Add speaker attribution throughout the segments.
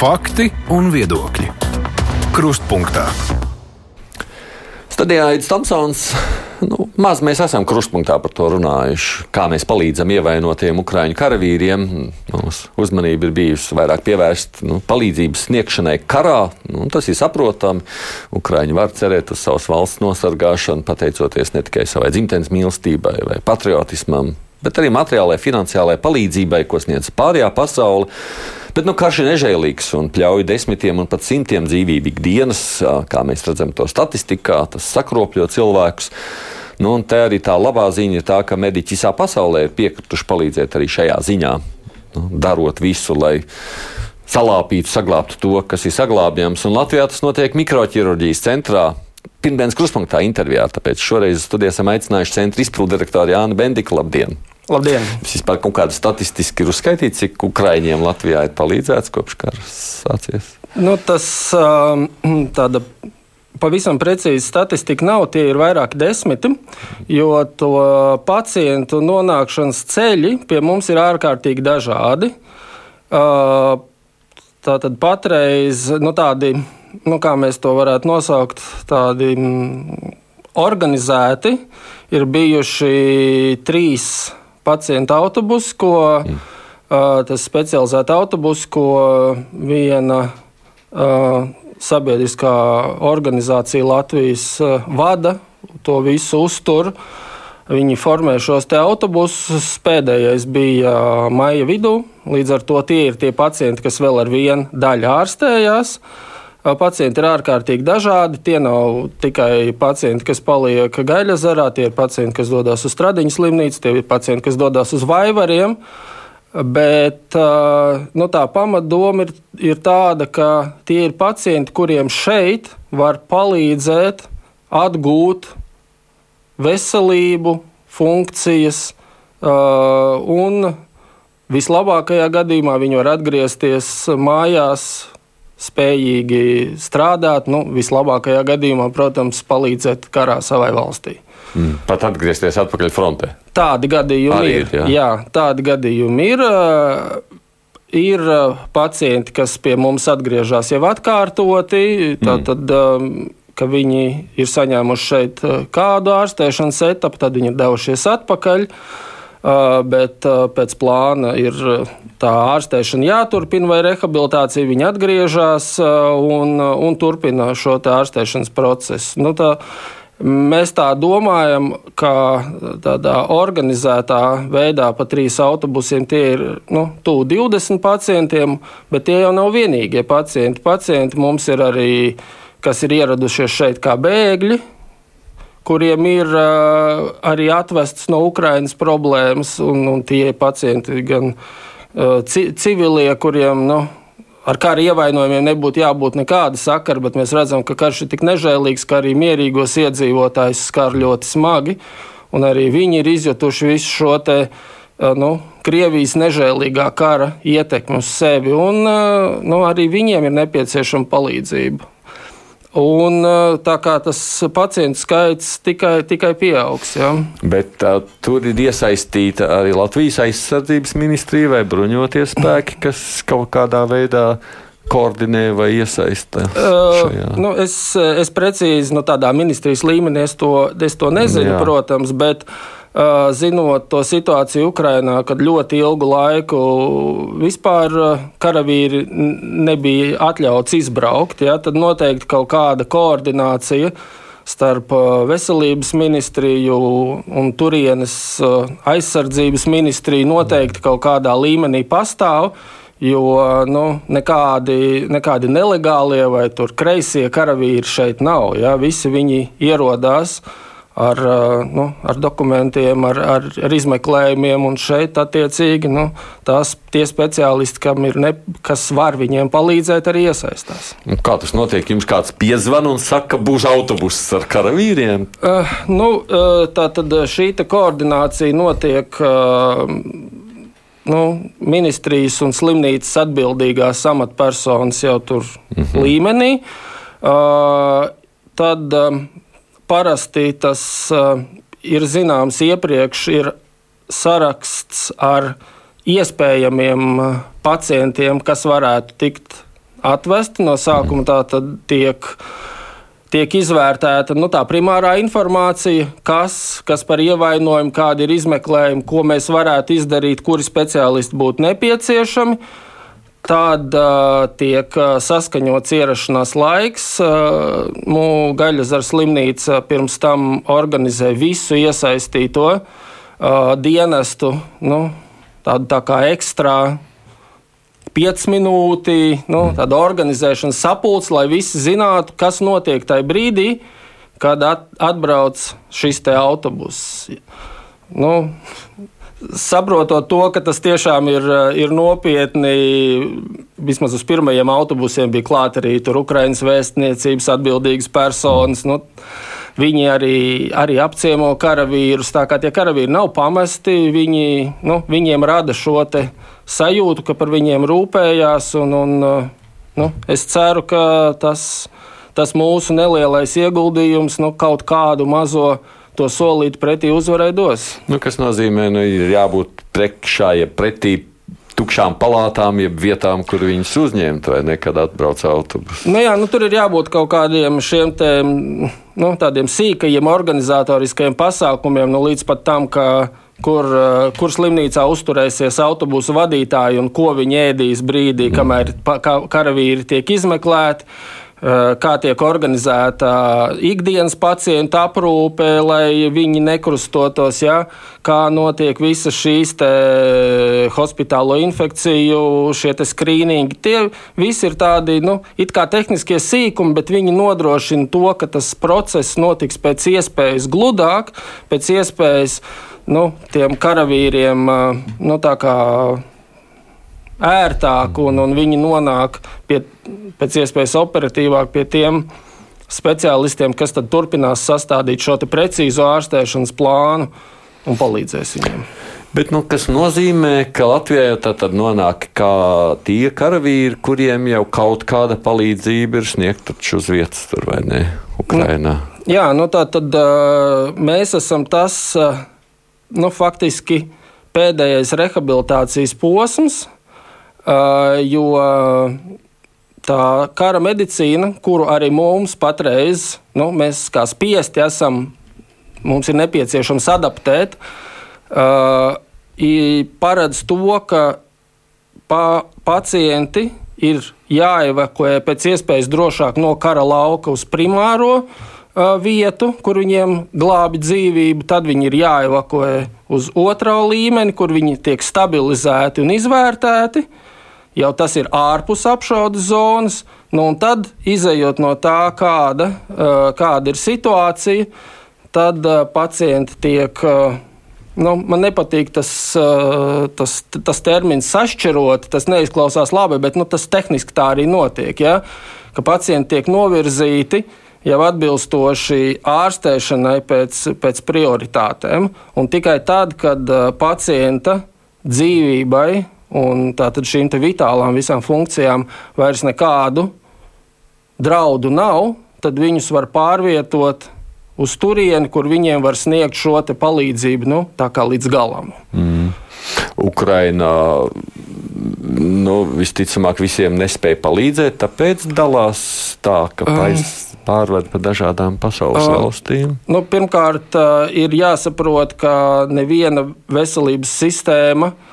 Speaker 1: Fakti un viedokļi. Krustpunktā.
Speaker 2: Studijā Aits Tomsons. Nu, maz mēs esam krustpunktā par to runājuši. Kā mēs palīdzam ievainotiem ukraiņu karavīriem. Mūsu uzmanība ir bijusi vairāk pievērsta nu, palīdzības sniegšanai karā. Nu, tas ir saprotami. Ukraiņi var cerēt uz savas valsts nosargāšanu, pateicoties ne tikai savai dzimtenes mīlestībai vai patriotismam, bet arī materiālajai, finansiālajai palīdzībai, ko sniedz pārējā pasaule. Bet nu, karš ir nežēlīgs un pļauj desmitiem un pat simtiem dzīvību ikdienas, kā mēs redzam to statistikā, tas sakropļo cilvēkus. Nu, un te arī tā labā ziņa ir tā, ka mediķi visā pasaulē ir piekrituši palīdzēt arī šajā ziņā, nu, darot visu, lai salāpītu, saglabātu to, kas ir saglābjams. Un Latvijā tas notiek mikroķirurģijas centrā. Pirmdienas kruspunktā intervijā, tāpēc šoreiz studijā esam aicinājuši centra izpildirektoru Jānu Bendiku. Labdien!
Speaker 3: Labdien!
Speaker 2: Vispār kaut kāda statistiski ir uzskaitīta, cik Ukraiņiem Latvijā ir palīdzēts kopš kara sācies?
Speaker 3: Nu, tas um, tāda. Pavisam precīzi statistika nav, tie ir vairāki desmiti, jo to pacientu nonākšanas ceļi pie mums ir ārkārtīgi dažādi. Uh, tātad patreiz nu, tādi, nu, kā mēs to varētu nosaukt, tādi mm, organizēti ir bijuši trīs pacientu autobusu, ko mm. uh, tas specializēta autobus, ko viena uh, sabiedriskā organizācija Latvijas uh, vada, to visu uztur. Viņi formē šos autobusus. Pēdējais bija maija vidū. Līdz ar to tie ir tie pacienti, kas vēl ar vienu daļu ārstējās. Uh, Pacienti ir ārkārtīgi dažādi. Tie nav tikai pacienti, kas paliek gaļazarā, tie ir pacienti, kas dodas uz Stradiņas slimnīcu, tie ir pacienti, kas dodas uz Vaivariem. Bet nu, tā pamatdoma ir, ir tāda, ka tie ir pacienti, kuriem šeit var palīdzēt atgūt veselību, funkcijas un vislabākajā gadījumā viņi var atgriezties mājās spējīgi strādāt, nu, vislabākajā gadījumā, protams, palīdzēt karā savai valstī.
Speaker 2: Mm. Pat atgriezties atpakaļ frontē.
Speaker 3: Tādi gadījumi Arī ir. Jā. jā, tādi gadījumi ir. Ir pacienti, kas pie mums atgriežas jau atkārtoti, tad, mm. ka viņi ir saņēmuši šeit kādu ārstēšanas etapu, tad viņi ir devušies atpakaļ. Uh, bet pēc plāna ir tā ārstēšana jāturpina, vai rehabilitācija viņa atgriežas un, un turpina šo ārstēšanas procesu. Nu, tā, Mēs tā domājam, ka tādā organizētā veidā pa trīs autobusiem tie ir nu, tuvu 20 pacientiem, bet tie jau nav vienīgie pacienti. Pacienti mums ir arī, kas ir ieradušies šeit kā bēgļi, kuriem ir uh, arī atvestas no Ukrainas problēmas, un, un tie pacienti gan ci, civilie, kuriem nu, ar kara ievainojumiem nebūtu jābūt nekāda sakara, bet mēs redzam, ka karš ir tik nežēlīgs, ka arī mierīgos iedzīvotājus skar ļoti smagi, un arī viņi ir izjutuši visu šo te. Uh, nu, Krievijas nežēlīgā kara ietekmi uz sevi, un nu, arī viņiem ir nepieciešama palīdzība. Un tā kā tas pacientu skaits tikai, tikai pieaugs. Ja.
Speaker 2: Bet uh, tur ir iesaistīta arī Latvijas aizsardzības ministrija vai bruņotie spēki, kas kaut kādā veidā koordinē vai iesaista?
Speaker 3: Uh, nu, es, es precīzi no tādā ministrijas līmenī es to, es to nezinu, Jā. protams, bet uh, zinot to situāciju Ukrajinā, kad ļoti ilgu laiku vispār karavīri nebija atļauts izbraukt, ja, tad noteikti kaut kāda koordinācija starp veselības ministriju un turienes aizsardzības ministriju noteikti kaut kādā līmenī pastāv. Jo nu, nekādi, nekādi nelegālie vai kreisie karavīri šeit nav. Ja? Visi viņi ierodās uh, ar, nu, ar dokumentiem, ar, ar, ar izmeklējumiem. Un šeit, attiecīgi, nu, tās tie speciālisti, kam ir ne, kas var viņiem palīdzēt, arī iesaistās.
Speaker 2: Kā tas notiek? Jums kāds piezvan un saka, ka būs autobuss ar karavīriem?
Speaker 3: Uh, nu, uh, tā tad šī koordinācija notiek. Uh, nu, ministrijas un slimnīcas atbildīgās amatpersonas jau tur mm -hmm. līmenī. Uh, tad uh, parasti tas uh, ir zināms iepriekš, ir saraksts ar iespējamiem uh, pacientiem, kas varētu tikt atvesti. No sākuma tā tad tiek tiek izvērtēta nu, tā primārā informācija, kas, kas par ievainojumu, kādi ir izmeklējumi, ko mēs varētu izdarīt, kuri speciālisti būtu nepieciešami. Tad uh, tiek saskaņots ierašanās laiks. Uh, Gaļas slimnīca pirms tam organizē visu iesaistīto uh, dienestu, nu, tādu tā kā ekstrā 5 minūti, nu, mm. tāda organizēšanas sapulce, lai visi zinātu, kas notiek tajā brīdī, kad at, atbrauc šis autobuss. Nu, saprotot to, ka tas tiešām ir, ir nopietni, vismaz uz pirmajiem autobusiem bija klāta arī Ukraiņas vēstniecības atbildīgas personas. Nu, Viņi arī, arī apciemo karavīrus. Tā kā tie karavīri nav pamesti, viņi, nu, viņiem rada šo sajūtu, ka par viņiem rūpējās. Un, un, nu, es ceru, ka tas, tas mūsu nelielais ieguldījums nu, kaut kādu mazo to solīt pretī uzvarai dos.
Speaker 2: Nu, kas nozīmē, ka nu, ir jābūt priekšā, ja pretī tukšām palātām, jeb vietām, kur viņus uzņemt, vai nekad atbrauc autobusu.
Speaker 3: Nu jā, nu, tur ir jābūt kaut kādiem šiem te, nu, tādiem sīkajiem organizatoriskiem pasākumiem, nu, līdz pat tam, ka kur, kur slimnīcā uzturēsies autobusu vadītāji un ko viņi ēdīs brīdī, kamēr karavīri tiek izmeklēti. Eh, kā tiek organizēta ikdienas pacientu aprūpe, lai viņi nekrustotos, ja? kā notiek visas šīs hospitālo infekciju, šie skrīningi. Tie visi ir tādi nu, tehniskie sīkumi, bet viņi nodrošina to, ka tas process notiks pēc iespējas gludāk, pēc iespējas nu, tiem karavīriem. Eh, nu, ērtāk, un, un viņi nonāk pie, pēc iespējas operatīvāk pie tiem speciālistiem, kas turpinās sastādīt šo precīzo ārstēšanas plānu un palīdzēs viņiem.
Speaker 2: Bet, nu, kas nozīmē, ka Latvijā tad nonāk tie karavīri, kuriem jau kaut kāda palīdzība ir sniegta uz vietas, tur vai ne? Ukrainā.
Speaker 3: Nu, jā, nu tā tad uh, mēs esam tas, uh, nu, faktiski pēdējais rehabilitācijas posms, jo tā kara medicīna, kuru arī mums patreiz, nu, mēs kā spiesti esam, mums ir nepieciešams adaptēt, paredz to, ka pa, pacienti ir jāevakuē pēc iespējas drošāk no kara lauka uz primāro vietu, kur viņiem glābi dzīvību, tad viņi ir jāevakuē uz otro līmeni, kur viņi tiek stabilizēti un izvērtēti. Uh, jau tas ir ārpus apšaudes zonas. Nu, tad, izējot no tā, kāda, kāda ir situācija, tad pacienti tiek. Nu, man nepatīk tas, tas, tas termins sašķirot, tas neizklausās labi, bet nu, tas tehniski tā arī notiek. Ja? Ka pacienti tiek novirzīti jau atbilstoši ārstēšanai pēc, pēc prioritātēm, un tikai tad, kad pacienta dzīvībai Un tātad šīm vitālām visām funkcijām vairs nekādu draudu nav, tad viņus var pārvietot uz turieni, kur viņiem var sniegt šo palīdzību nu, līdz galam. Mm.
Speaker 2: Ukraina nu, visticamāk visiem nespēja palīdzēt, tāpēc dalās tā, ka um, pārved pa dažādām pasaules uh, valstīm.
Speaker 3: Nu, pirmkārt, ir jāsaprot, ka neviena veselības sistēma uh,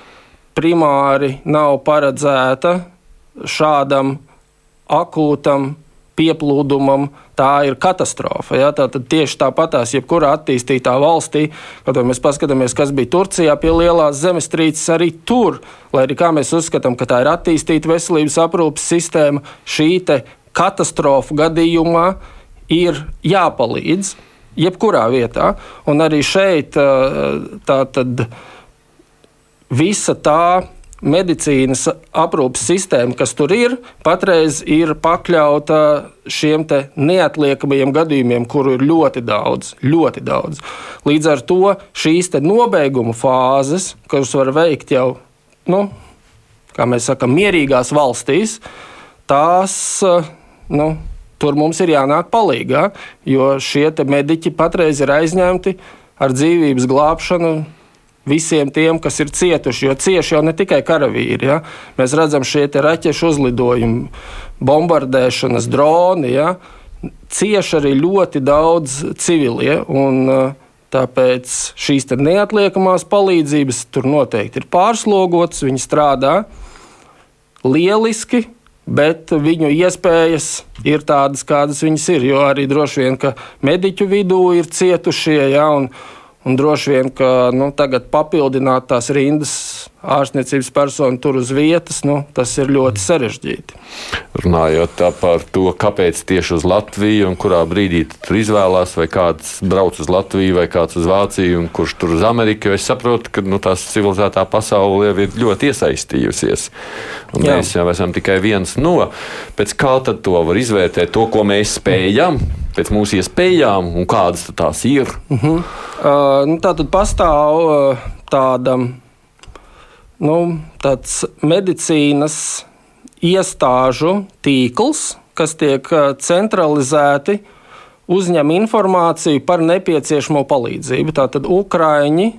Speaker 3: primāri nav paredzēta šādam akūtam pieplūdumam, tā ir katastrofa. Ja? Tātad tieši tāpatās, jebkurā attīstītā valstī, kad mēs paskatāmies, kas bija Turcijā pie lielās zemestrīces, arī tur, lai arī kā mēs uzskatām, ka tā ir attīstīta veselības aprūpes sistēma, šī katastrofu gadījumā ir jāpalīdz jebkurā vietā. Un arī šeit tā tad visa tā medicīnas aprūpes sistēma, kas tur ir, patreiz ir pakļauta šiem neatliekamajiem gadījumiem, kuru ir ļoti daudz, ļoti daudz. Līdz ar to šīs nobeiguma fāzes, kuras var veikt jau, nu, kā mēs sakām, mierīgās valstīs, tās, nu, tur mums ir jānāk palīdzīgā, jo šie mediķi patreiz ir aizņemti ar dzīvības glābšanu visiem tiem, kas ir cietuši. Jo cieši jau ne tikai karavīri. Ja? Mēs redzam šie raķešu uzlidojumi, bombardēšanas droni. Ja? Cieši arī ļoti daudz civilie. Un, uh, Tāpēc šīs neatliekamās palīdzības tur noteikti ir pārslogotas, viņi strādā lieliski, bet viņu iespējas ir tādas, kādas viņas ir. Jo arī droši vien, ka mediķu vidū ir cietušie, ja, un, Un droši vien, ka nu, tagad papildināt tās rindas ārstniecības personu tur uz vietas, nu, tas ir ļoti sarežģīti.
Speaker 2: Runājot par to, kāpēc tieši uz Latviju un kurā brīdī tur izvēlās, vai kāds brauc uz Latviju, vai kāds uz Vāciju, un kurš tur uz Ameriku, jo es saprotu, ka nu, tās civilizētā pasaule jau ir ļoti iesaistījusies. Mēs jau esam tikai viens no. Pēc kā tad to var izvērtēt, to, ko mēs spējam? pēc mūsu iespējām, un kādas tās ir?
Speaker 3: Uh -huh. uh, nu, tā tad pastāv uh, tāda, nu, tāds medicīnas iestāžu tīkls, kas tiek centralizēti, uzņem informāciju par nepieciešamo palīdzību. Tātad Ukrāņi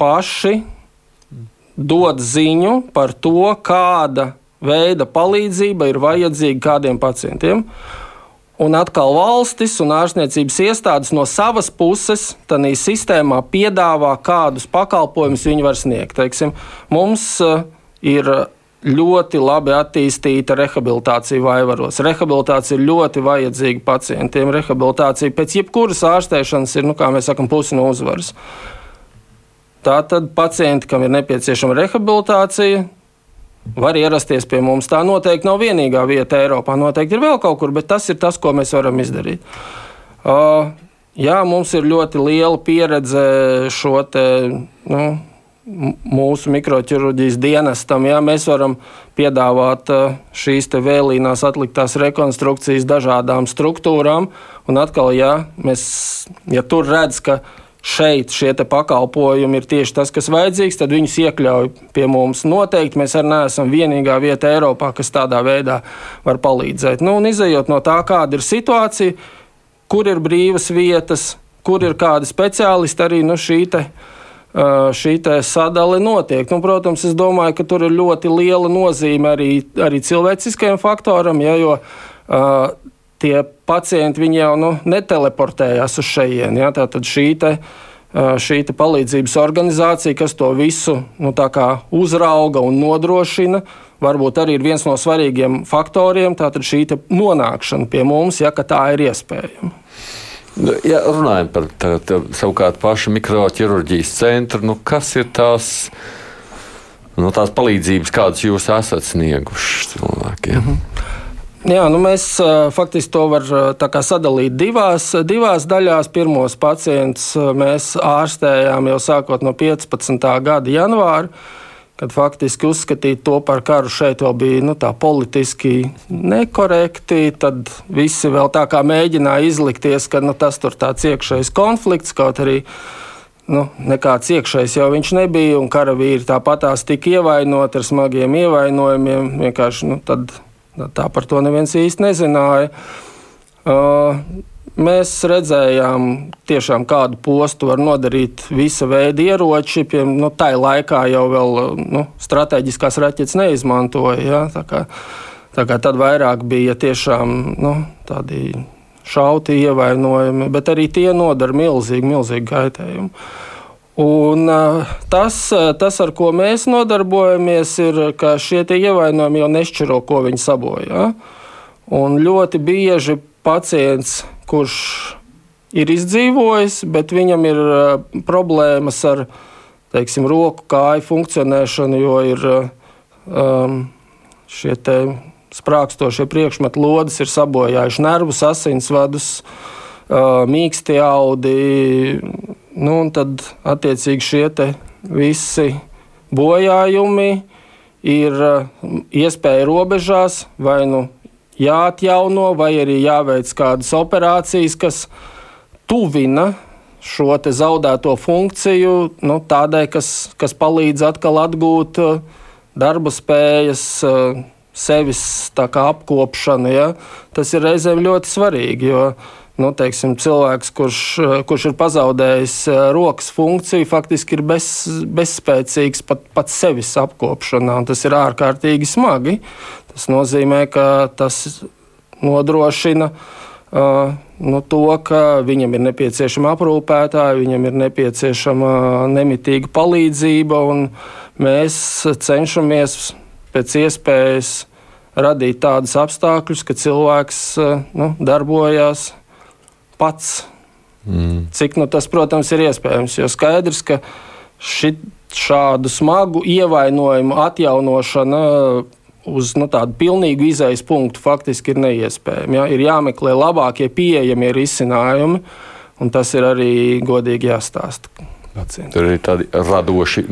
Speaker 3: paši dod ziņu par to, kāda veida palīdzība ir vajadzīga kādiem pacientiem. Uh, Un atkal valstis un ārstniecības iestādes no savas puses tādā sistēmā piedāvā, kādus pakalpojumus viņi var sniegt. Teiksim, mums uh, ir ļoti labi attīstīta rehabilitācija vaivaros. Rehabilitācija ir ļoti vajadzīga pacientiem. Rehabilitācija pēc jebkuras ārstēšanas ir, nu, kā mēs sakām, pusi no uzvaras. Tātad pacienti, kam ir nepieciešama rehabilitācija, var ierasties pie mums. Tā noteikti nav vienīgā vieta Eiropā. Noteikti ir vēl kaut kur, bet tas ir tas, ko mēs varam izdarīt. Uh, jā, mums ir ļoti liela pieredze šo te, nu, mūsu mikroķirurģijas dienestam. Jā, mēs varam piedāvāt šīs vēlīnās atliktās rekonstrukcijas dažādām struktūrām. Un atkal, ja, mēs, ja tur redz, ka šeit šie pakalpojumi ir tieši tas, kas vajadzīgs, tad viņus iekļauj pie mums. Noteikti mēs arī neesam vienīgā vieta Eiropā, kas tādā veidā var palīdzēt. Nu, un izējot no tā, kāda ir situācija, kur ir brīvas vietas, kur ir kādi speciālisti, arī nu, šī te, šī sadale notiek. Nu, protams, es domāju, ka tur ir ļoti liela nozīme arī, arī cilvēciskajam faktoram, ja, jo uh, tie pacienti jau nu, neteleportējās uz šejienes. Ja? Tātad šī te, šī te palīdzības organizācija, kas to visu nu, uzrauga un nodrošina, varbūt arī ir viens no svarīgiem faktoriem. Tātad šī nonākšana pie mums, ja tā ir iespējama.
Speaker 2: Nu, ja runājam par tā, tā, savukārt pašu mikroķirurģijas centru, nu, kas ir tās, nu, tās palīdzības, kādas jūs esat snieguši cilvēkiem? Mm -hmm.
Speaker 3: Jā, nu mēs faktiski to varam sadalīt divās, divās daļās. Pirmos pacientus mēs ārstējām jau sākot no 15. gada janvāra, kad faktiski uzskatīt to par karu šeit vēl bija nu, politiski nekorekti. Tad visi vēl tā kā mēģināja izlikties, ka nu, tas tur tāds iekšējs konflikts kaut arī. Nu, nekāds iekšējs jau viņš nebija, un karavīri tāpatās tika ievainoti ar smagiem ievainojumiem. Vienkārši nu, tad Tā par to neviens īsti nezināja. Uh, mēs redzējām, tiešām, kādu postu var nodarīt visa veida ieroči. Pie, nu, tā laikā jau vēl nu, strateģiskās raķetes neizmantoja. Ja? Tā kā, tā kā tad vairāk bija tiešām nu, tādi šauti ievainojumi, bet arī tie nodara milzīgu, milzīgu kaitējumu. Un, tas, tas, ar ko mēs nodarbojamies, ir, ka šie ievainojumi jau nešķiro, ko viņi sabojā. Un ļoti bieži pacients, kurš ir izdzīvojis, bet viņam ir problēmas ar teiksim, roku, kāju funkcionēšanu, jo ir um, šie sprākstošie priekšmetu lodes, ir sabojājuši nervus, asinsvadus, uh, mīksti audi Nu, un tad, attiecīgi, šie visi bojājumi ir uh, iespēja robežās vai nu jāatjauno, vai arī jāveic kādas operācijas, kas tuvina šo zaudēto funkciju, nu, tādai, kas, kas palīdz atkal atgūt uh, darba spējas, uh, sevis apkopšanu. Ja? Tas ir reizēm ļoti svarīgi, jo nu, teiksim, cilvēks, kurš, kurš ir pazaudējis rokas funkciju, faktiski ir bez, bezspēcīgs pat, pat sevis apkopšanā. Tas ir ārkārtīgi smagi. Tas nozīmē, ka tas nodrošina uh, nu, to, ka viņam ir nepieciešama aprūpētāja, viņam ir nepieciešama nemitīga palīdzība, un mēs cenšamies pēc iespējas radīt tādus apstākļus, ka cilvēks nu, darbojas pats. Mm. Cik nu, tas, protams, ir iespējams. Jo skaidrs, ka šit, šādu smagu ievainojumu atjaunošana uz nu, tādu pilnīgu izējas punktu faktiski ir neiespējama. Ja? Ir jāmeklē labākie pieejamie risinājumi, un tas ir arī godīgi jāstāsta.
Speaker 2: Pacienti. Tur ir tādi radoši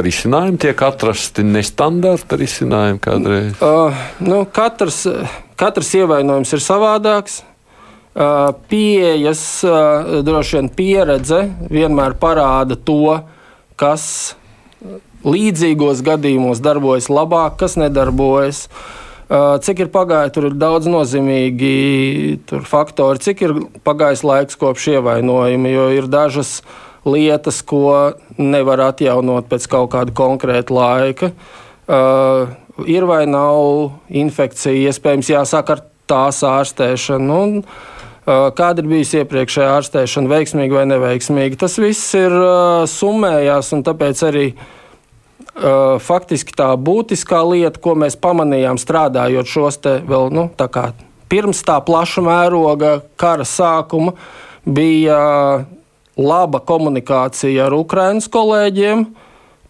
Speaker 2: risinājumi, tiek atrasti nestandarta risinājumi kādreiz.
Speaker 3: Uh, nu, katrs, katrs ievainojums ir savādāks. Uh, pieejas, droši vien pieredze vienmēr parāda to, kas līdzīgos gadījumos darbojas labāk, kas nedarbojas. Cik ir pagājis, tur ir daudz nozīmīgi faktori, cik ir pagājis laiks kopš ievainojuma, jo ir dažas lietas, ko nevar atjaunot pēc kaut kāda konkrēta laika. Uh, ir vai nav infekcija, iespējams, jāsāk ar tās ārstēšanu. Un, Kāda ir bijusi iepriekšējā ārstēšana, veiksmīga vai neveiksmīga? Tas viss ir summējās, un tāpēc arī faktiski tā būtiskā lieta, ko mēs pamanījām strādājot šos te vēl nu, tā kā pirms tā plaša mēroga kara sākuma, bija laba komunikācija ar Ukraiņas kolēģiem,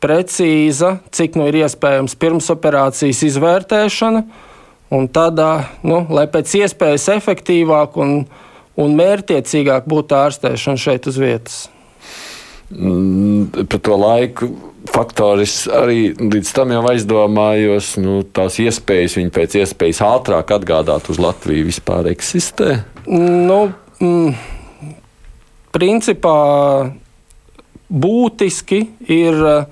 Speaker 3: precīza, cik nu ir iespējams pirms operācijas izvērtēšana, un tādā, nu, lai pēc iespējas efektīvāk un un mērķiecīgāk būtu ārstēšana šeit uz vietas.
Speaker 2: Mm, par to laiku faktoris arī līdz tam jau aizdomājos, nu, tās iespējas viņu pēc iespējas ātrāk atgādāt uz Latviju vispār eksistē?
Speaker 3: Nu, mm, principā būtiski ir uh,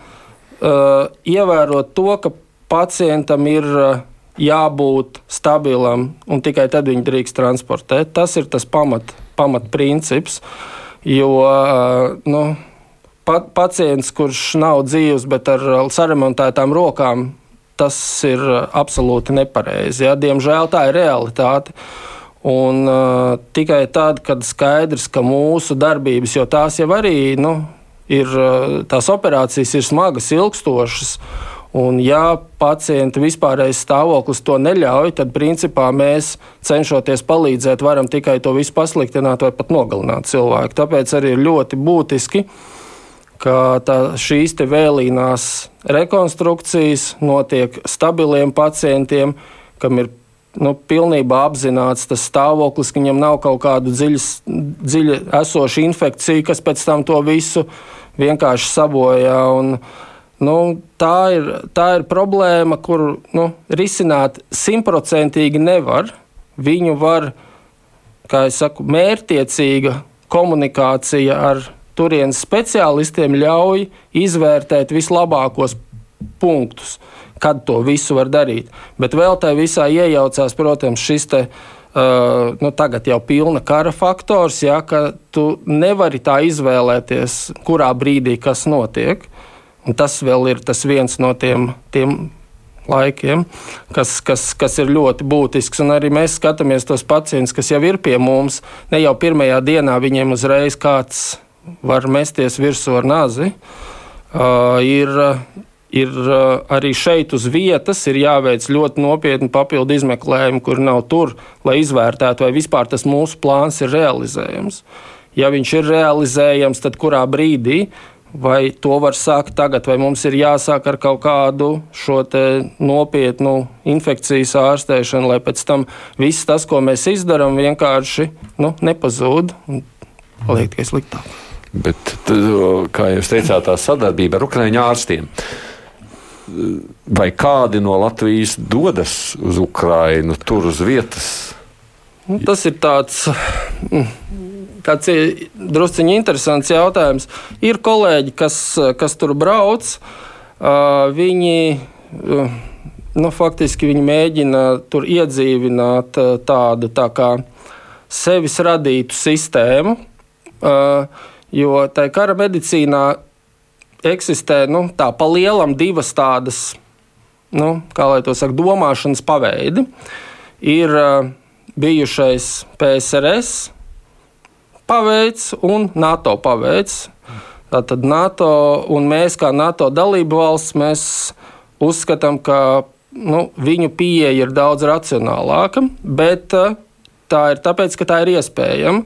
Speaker 3: ievērot to, ka pacientam ir uh, jābūt stabilam, un tikai tad viņi drīkst transportēt. Tas ir tas pamat, pamatprincips. Jo nu, pa, pacients, kurš nav dzīves, bet ar saremontētām rokām, tas ir absolūti nepareizi. Ja? Diemžēl tā ir realitāte. Un, uh, tikai tad, kad skaidrs, ka mūsu darbības, jo tās jau arī nu, ir, tās operācijas ir smagas, ilgstošas, Un, ja pacienta vispārējais stāvoklis to neļauj, tad principā mēs cenšoties palīdzēt, varam tikai to visu pasliktināt vai pat nogalināt cilvēku. Tāpēc arī ir ļoti būtiski, ka tā, šīs vēlīnās rekonstrukcijas notiek stabiliem pacientiem, kam ir nu, pilnībā apzināts tas stāvoklis, ka viņam nav kaut kāda dziļa esoša infekcija, kas pēc tam to visu vienkārši sabojā. Un, Nu, tā, ir, tā ir problēma, kuru nu, risināt simtprocentīgi nevar. Viņu var, kā jau saku, mērķiecīga komunikācija ar turienes speciālistiem ļauj izvērtēt vislabākos punktus, kad to visu var darīt. Bet vēl tā visā iejaucās, protams, šis te, uh, nu, tagad jau pilna kara faktors, ja, ka tu nevari tā izvēlēties, kurā brīdī kas notiek. Un tas vēl ir tas viens no tiem, tiem laikiem, kas, kas, kas ir ļoti būtisks. Un arī mēs skatāmies tos pacientus, kas jau ir pie mums. Ne jau pirmajā dienā viņiem uzreiz kāds var mesties virsū ar nāzi. Uh, ir, ir uh, arī šeit uz vietas jāveic ļoti nopietni papildu izmeklējumi, kur nav tur, lai izvērtētu, vai vispār tas mūsu plāns ir realizējams. Ja viņš ir realizējams, tad kurā brīdī Vai to var sākt tagad, vai mums ir jāsāk ar kaut kādu šo nopietnu infekcijas ārstēšanu, lai pēc tam viss tas, ko mēs izdarām, vienkārši nu, nepazūd un paliek tikai sliktāk.
Speaker 2: Bet, kā jūs teicāt, tā sadarbība ar Ukrāņu ārstiem. Vai kādi no Latvijas dodas uz Ukrajinu, tur uz vietas?
Speaker 3: Nu, tas ir tāds. Tāds drusciņš interesants jautājums. Ir kolēģi, kas, kas tur brauc, viņi. Nu, faktiski viņi mēģina tur iedzīvināt tādu tā kā sevis radītu sistēmu, jo tai kara medicīnā eksistē nu, tā pa lielam divas tādas, nu, kā lai to saka, domāšanas paveidi. Ir bijušais PSRS paveids un NATO paveids. Tātad NATO un mēs, kā NATO dalību valsts, mēs uzskatām, ka nu, viņu pieeja ir daudz racionālāka, bet uh, tā ir tāpēc, ka tā ir iespējama.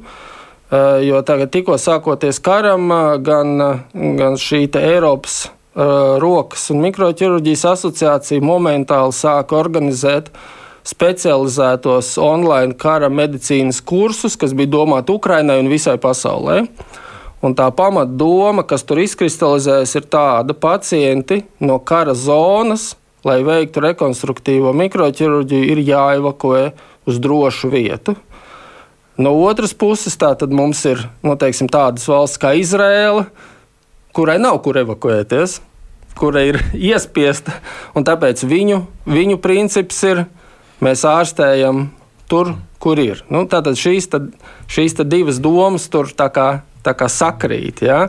Speaker 3: Uh, jo tagad, tikko sākoties karam, uh, gan, gan šī Eiropas rokas un mikroķirurģijas asociācija momentāli sāka organizēt specializētos online kara medicīnas kursus, kas bija domāti Ukrainai un visai pasaulē. Un tā pamatdoma, kas tur izkristalizējas, ir tāda, ka pacienti no kara zonas, lai veiktu rekonstruktīvo mikroķirurģiju, ir jāevakuē uz drošu vietu. No otras puses, mums ir nu, teiksim, tādas valsts kā Izraela, kurai nav kur evakuēties, kura ir iespiesta, tāpēc viņu, viņu princips ir, mēs ārstējam tur, kur ir. Nu, tātad šīs, tad, šīs tad divas domas tur tā kā sakrīt, ja,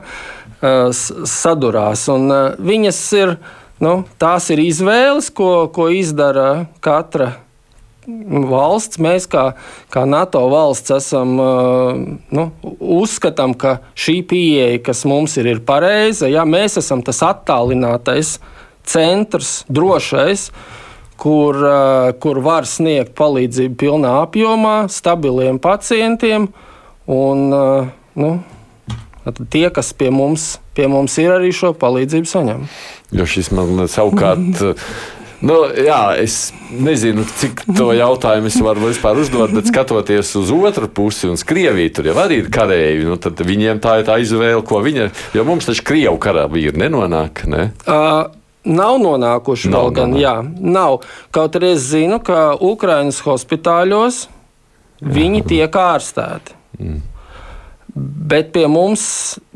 Speaker 3: sadurās. Un viņas ir, nu, tās ir izvēles, ko, ko izdara katra valsts. Mēs, kā, kā NATO valsts, esam, nu, uzskatām, ka šī pieeja, kas mums ir, ir pareiza. Ja, mēs esam tas attālinātais centrs, drošais. Kur, kur var sniegt palīdzību pilnā apjomā, stabiliem pacientiem. Un, nu, Tad tie, kas pie mums, pie mums ir, arī šo palīdzību saņem.
Speaker 2: Jo šis man savukārt. Nu, jā, es nezinu, cik to jautājumu es varu vispār uzdot, bet skatoties uz otru pusi, un Krievija tur jau arī ir kareivi, nu, tad viņiem tā ir tā izvēle, ko viņa. Jo mums taču Krievu karavīri nenonāk. Ne?
Speaker 3: Uh, Nav nonākuši nav, vēl gan, nav. jā, nav. Kaut arī es zinu, ka Ukraiņas hospitāļos jā. viņi tiek ārstēti. Mm. Bet pie mums,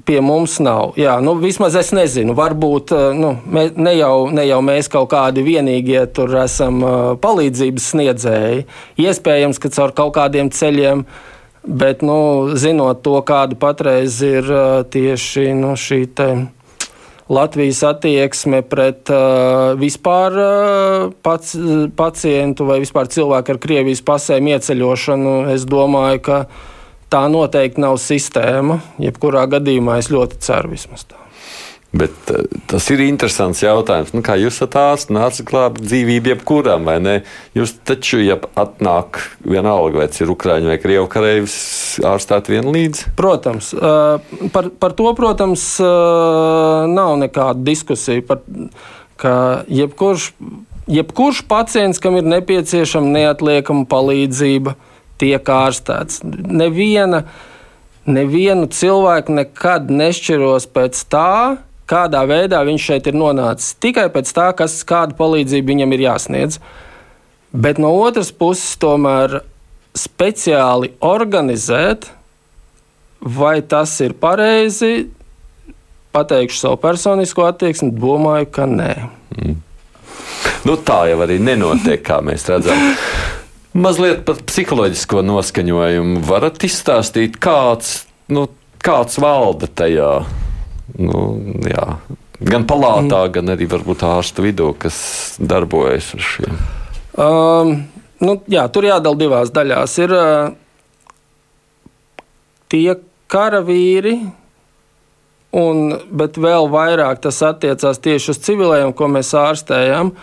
Speaker 3: pie mums nav. Jā, nu, vismaz es nezinu. Varbūt eh, nu, mē, ne, jau, ne jau mēs kaut kādi vienīgie tur esam uh, palīdzības sniedzēji. Iespējams, ka caur kaut kādiem ceļiem. Bet, nu, zinot to, kāda patreiz ir uh, tieši nu, šī Latvijas attieksme pret uh, vispār uh, pac, pacientu vai vispār cilvēku ar Krievijas pasēm ieceļošanu, es domāju, ka tā noteikti nav sistēma. Jebkurā gadījumā es ļoti ceru vismaz tā.
Speaker 2: Bet uh, tas ir interesants jautājums. Nu, kā jūs ārsts, nāca klāt dzīvību jebkuram, vai ne? Jūs taču, ja atnāk vienalga, vai tas ir Ukrāņu vai Krievu kareivis, ārstēt vienlīdz?
Speaker 3: Protams. Uh, par, par to, protams, uh, nav nekāda diskusija. Par, ka jebkurš, jebkurš pacients, kam ir nepieciešama neatliekama palīdzība, tiek ārstēts. Neviena, nevienu cilvēku nekad nešķiros pēc tā, kādā veidā viņš šeit ir nonācis. Tikai pēc tā, kas, kāda palīdzība viņam ir jāsniedz. Bet no otras puses, tomēr speciāli organizēt, vai tas ir pareizi, pateikšu savu personisko attieksmi, domāju, ka nē. Mm.
Speaker 2: Nu, tā jau arī nenotiek, kā mēs redzam. Mazliet par psiholoģisko noskaņojumu varat izstāstīt, kāds, nu, kāds valda tajā. Nu, jā. Gan palātā, mm. gan arī varbūt ārstu vidū, kas darbojas ar šiem.
Speaker 3: Um, nu, jā, tur jādala divās daļās. Ir uh, tie karavīri, un, bet vēl vairāk tas attiecās tieši uz civiliem, ko mēs ārstējam.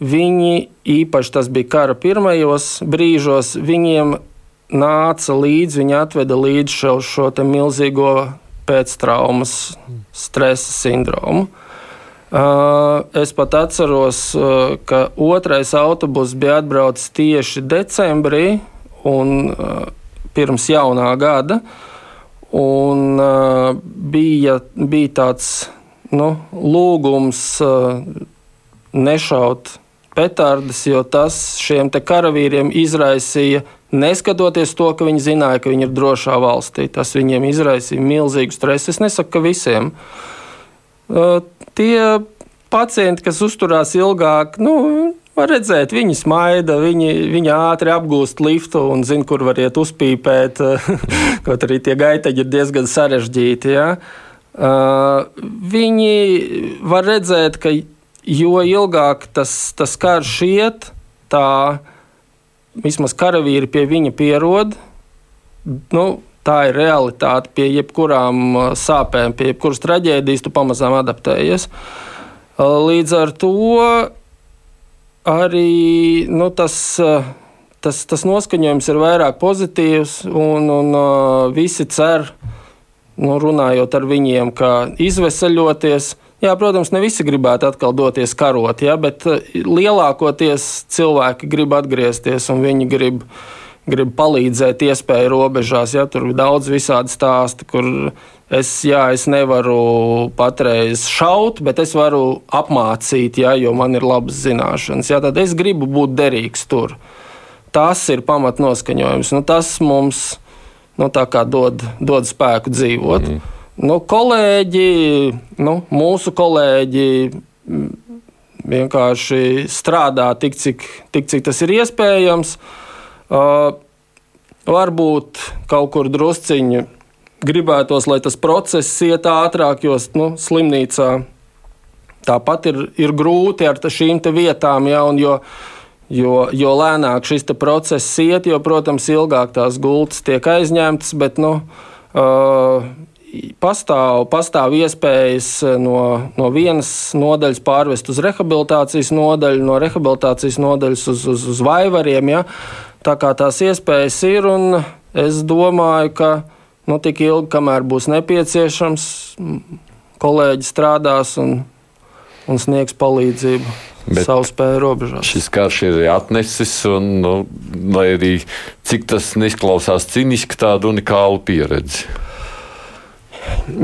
Speaker 3: Viņi, īpaši tas bija kara pirmajos brīžos, viņiem nāca līdzi, viņi atveda līdzi šo, šo milzīgo pēctraumas stresa sindromu. Uh, es pat atceros, uh, ka otrais autobus bija atbraucis tieši decembrī, un, uh, pirms jaunā gada. Un, bija, bija tāds nu, lūgums nešaut petardes, jo tas šiem karavīriem izraisīja, neskatoties to, ka viņi zināja, ka viņi ir drošā valstī. Tas viņiem izraisīja milzīgu stresu. Es nesaku, ka visiem. Uh, tie pacienti, kas uzturās ilgāk, nu, Var redzēt, viņi smaida, viņi, viņi ātri apgūst liftu un zina, kur var iet uzpīpēt. Kaut arī tie gaiteņi ir diezgan sarežģīti. Ja? Uh, viņi var redzēt, ka jo ilgāk tas, tas karš iet, tā vismaz karavīri pie viņa pierod. Nu, tā ir realitāte. Pie jebkurām sāpēm, pie jebkuras traģēdijas tu pamazām adaptējies. Līdz ar to arī nu, tas, tas, tas noskaņojums ir vairāk pozitīvs, un, un visi cer, nu, runājot ar viņiem, ka izvesaļoties. Jā, protams, ne visi gribētu atkal doties karot, ja, bet lielākoties cilvēki grib atgriezties un viņi grib grib palīdzēt iespēju robežās. Ja, tur ir daudz visādi stāsti, kur es, jā, es nevaru patreiz šaut, bet es varu apmācīt, ja, jo man ir labas zināšanas. Ja, tad es gribu būt derīgs tur. Tas ir pamatnoskaņojums. Nu, tas mums nu, dod, dod spēku dzīvot. Mm. Nu, kolēģi, nu, mūsu kolēģi vienkārši strādā tik, cik, tik, cik tas ir iespējams. Uh, varbūt kaut kur drusciņi gribētos, lai tas process iet ātrāk, jo nu, slimnīcā tāpat ir, ir grūti ar šīm vietām. Ja, jo, jo, jo lēnāk šis process iet, jo, protams, ilgāk tās gultas tiek aizņemtas. Bet, nu, uh, pastāv, pastāv iespējas no, no vienas nodaļas pārvest uz rehabilitācijas nodaļu, no rehabilitācijas nodaļas uz, uz, uz vaivariem. Ja? Tā kā tās iespējas ir, un es domāju, ka nu, tik ilgi, kamēr būs nepieciešams, kolēģi strādās un, un sniegs palīdzību. Bet savu spēju robežās.
Speaker 2: Šis karš ir atnesis, un, nu, lai arī cik tas neizklausās cīniski, tādu unikālu pieredzi.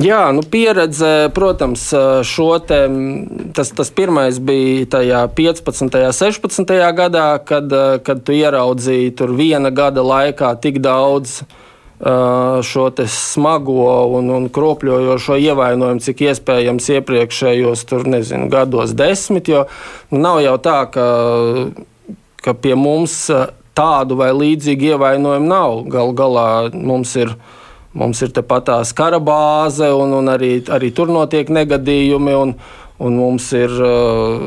Speaker 3: Jā, nu pieredze, protams, šo te, tas, tas pirmais bija tajā 15. un 16. gadā, kad, kad tu ieraudzīji tur viena gada laikā tik daudz šo smago un, un kropļojošo ievainojumu, cik iespējams iepriekšējos tur, nezinu, gados desmit. Jo nu, nav jau tā, ka, ka pie mums tādu vai līdzīgu ievainojumu nav. Galu galā mums ir ielikumi Mums ir tepat tās kara bāze, un, un arī, arī tur notiek negadījumi. Un, un mums ir uh,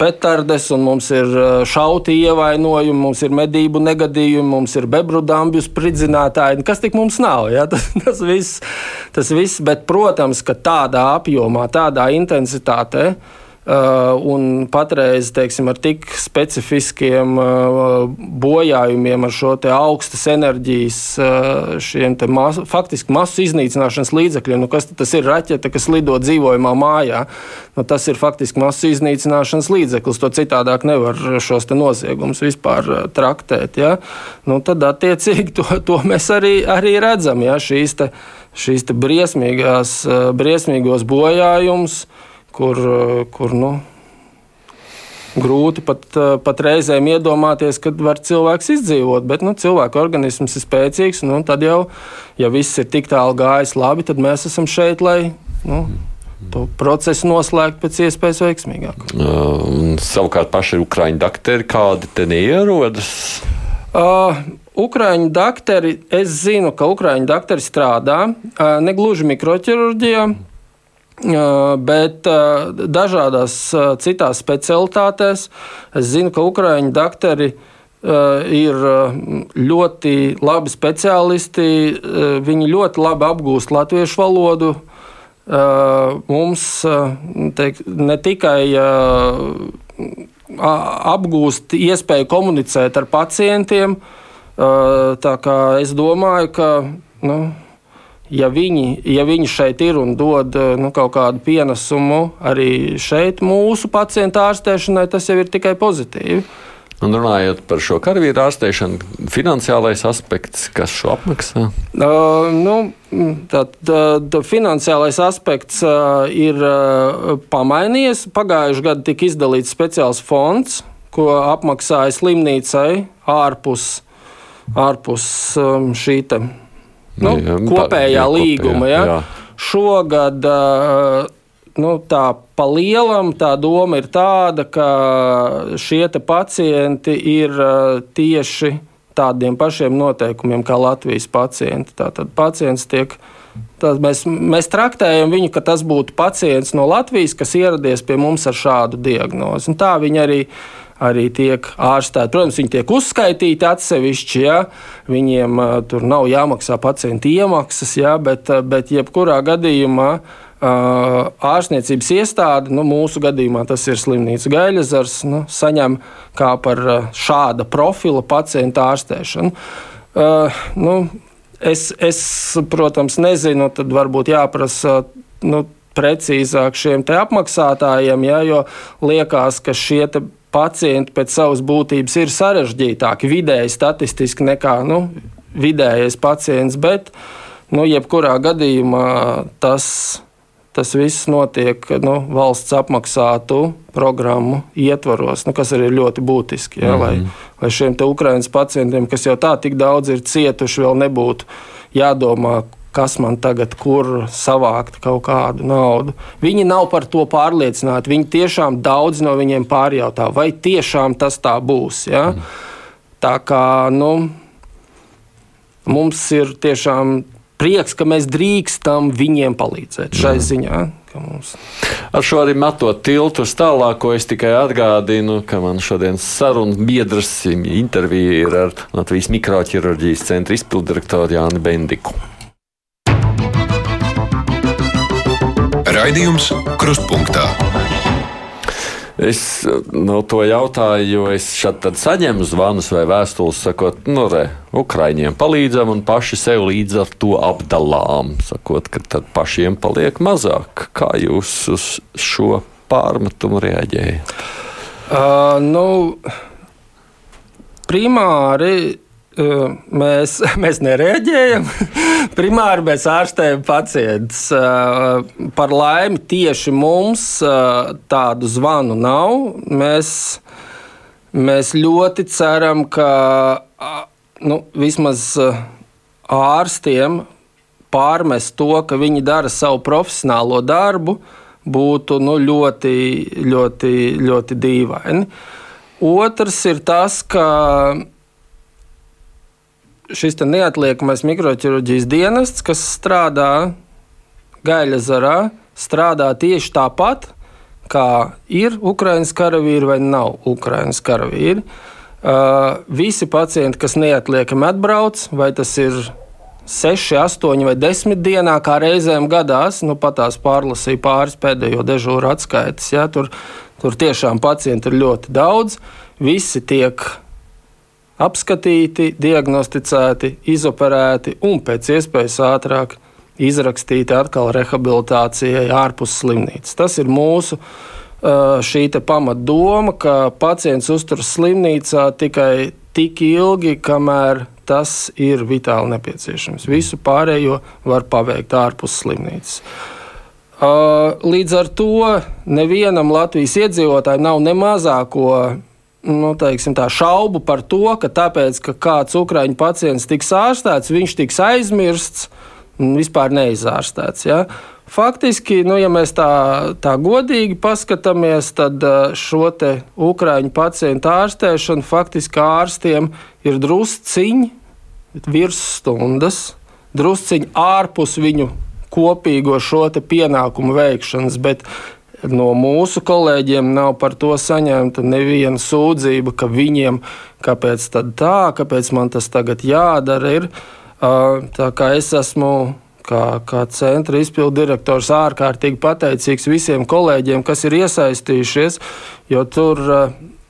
Speaker 3: petardes, un mums ir uh, šauti ievainojumi, mums ir medību negadījumi, mums ir bebru dambju spridzinātāji. Kas tik mums nav? Ja? Tas, tas, viss, tas viss, bet, protams, ka tādā apjomā, tādā intensitātē. Uh, un patreiz teiksim, ar tik specifiskiem uh, bojājumiem, ar šo augstas enerģijas, uh, šiem masu, faktiski masu iznīcināšanas līdzekļiem, nu, kas tas ir raķete, kas lido dzīvojamā mājā. Nu, tas ir faktiski masu iznīcināšanas līdzeklis. To citādāk nevar šos noziegumus vispār traktēt. Ja? Nu, tad, attiecīgi, to, to mēs arī, arī redzam. Ja? Šīs, te, šīs te briesmīgās, briesmīgos bojājumus kur, kur nu, grūti pat, pat reizēm iedomāties, kad var cilvēks izdzīvot. Bet nu, cilvēka organisms ir spēcīgs, un nu, tad jau, ja viss ir tik tālu gājis labi, tad mēs esam šeit, lai nu, to procesu noslēgtu pēc iespējas veiksmīgāk.
Speaker 2: Uh, savukārt paši Ukrāņu dakteri kādi te neierodas?
Speaker 3: Uh, Ukrāņu dakteri, es zinu, ka Ukrāņu dakteri strādā uh, negluži mikroķirurģijā. Bet dažādās citās specialitātēs es zinu, ka Ukrāņu doktori ir ļoti labi speciālisti. Viņi ļoti labi apgūst latviešu valodu. Mums teik, ne tikai apgūst iespēju komunicēt ar pacientiem, tā kā es domāju, ka. Nu, ja viņi, ja viņi šeit ir un dod eh, nu, kaut kādu pienesumu arī šeit mūsu pacientu ārstēšanai, tas jau ir tikai pozitīvi.
Speaker 2: Un runājot par šo karavīru ārstēšanu, finansiālais aspekts, kas šo apmaksā?
Speaker 3: Uh, nu, tā, tā, tā finansiālais aspekts uh, ir uh, pamainījies. Pagājušajā gadā tika izdalīts speciāls fonds, ko apmaksāja slimnīcai ārpus, ārpus um, šī nu, jā, kopējā jā, līguma. Ja? jā. Šogad nu, tā pa lielam tā doma ir tāda, ka šie pacienti ir tieši tādiem pašiem noteikumiem kā Latvijas pacienti. Tātad pacients tiek. Tad mēs, mēs traktējam viņu, ka tas būtu pacients no Latvijas, kas ieradies pie mums ar šādu diagnozi. Un tā viņi arī, arī tiek ārstēti. Protams, viņi tiek uzskaitīti atsevišķi. Ja? Viņiem uh, tur nav jāmaksā pacienta iemaksas, ja? bet, uh, bet jebkurā gadījumā uh, ārstniecības iestāde, nu, mūsu gadījumā tas ir slimnīca Gaļazars, nu, saņem kā par šāda profila pacienta ārstēšanu. Uh, nu, es, es, protams, nezinu, tad varbūt jāprasa. Nu, Precīzāk šiem apmaksātājiem, ja, jo liekas, ka šie pacienti pēc savas būtības ir sarežģītāki vidēji statistiski nekā nu, vidējais pacients, bet nu, jebkurā gadījumā tas Tas viss notiek nu, valsts apmaksātu programmu ietvaros, nu, kas arī ir ļoti būtiski. Ja, mm -hmm. lai, mhm. lai šiem Ukraiņas pacientiem, kas jau tā tik daudz ir cietuši, vēl nebūtu jādomā, kas man tagad kur savākt kaut kādu naudu. Viņi nav par to pārliecināti. Viņi tiešām daudz no viņiem pārjautā, vai tiešām tas tā būs. Ja? Mm. Tā kā nu, mums ir tiešām prieks, ka mēs drīkstam viņiem palīdzēt šai mm. ziņā.
Speaker 2: Ar šo arī matot tiltu uz tālāko, es tikai atgādinu, ka man šodienas sarunas biedrs intervija ir ar Latvijas mikroķirurģijas centra izpildirektoru Jāni Bendiku. Raidījums Krustpunktā. Es no to jautāju, jo es šeit saņemu zvanus vai vēstules, sakot, nu, re, Ukraiņiem palīdzam un paši sev līdz ar to apdalām, sakot, ka tad pašiem paliek mazāk. Kā jūs uz šo pārmetumu reaģējat?
Speaker 3: Uh, nu, primāri mēs, mēs nereaģējam. Primāri mēs ārstējam pacientus. Par laimi tieši mums tādu zvanu nav. Mēs, mēs ļoti ceram, ka nu, vismaz ārstiem pārmest to, ka viņi dara savu profesionālo darbu, būtu nu, ļoti, ļoti, ļoti dīvaini. Otrs ir tas, ka šis neatliekamais mikroķirurģijas dienests, kas strādā Gaļa zarā, strādā tieši tāpat, kā ir Ukraiņas karavīri vai nav Ukraiņas karavīri. Uh, visi pacienti, kas neatliekami atbrauc, vai tas ir 6, 8 vai 10 dienā, kā reizēm gadās, nu pat tās pārlasīja pāris pēdējo dežūru atskaites. Ja, tur, tur tiešām pacienti ir ļoti daudz, visi tiek apskatīti, diagnosticēti, izoperēti un pēc iespējas ātrāk izrakstīti atkal rehabilitācijai ārpus slimnīcas. Tas ir mūsu šī pamatdoma, ka pacients uzturas slimnīcā tikai tik ilgi, kamēr tas ir vitāli nepieciešams. Visu pārējo var paveikt ārpus slimnīcas. Līdz ar to nevienam Latvijas iedzīvotājam nav ne mazāko nu, teiksim, tā, šaubu par to, ka tāpēc, ka kāds ukrāņu pacients tiks ārstēts, viņš tiks aizmirsts un vispār neizārstēts. Ja? Faktiski, nu, ja mēs tā, tā godīgi paskatāmies, tad šo ukrāņu pacientu ārstēšanu faktiski ārstiem ir drusciņi virsstundas, drusciņi ārpus viņu kopīgo šo pienākumu veikšanas, bet no mūsu kolēģiem nav par to saņemta neviena sūdzība, ka viņiem kāpēc tā, kāpēc man tas tagad jādara. Ir. Tā kā es esmu kā, kā centra izpildu direktors ārkārtīgi pateicīgs visiem kolēģiem, kas ir iesaistījušies, jo tur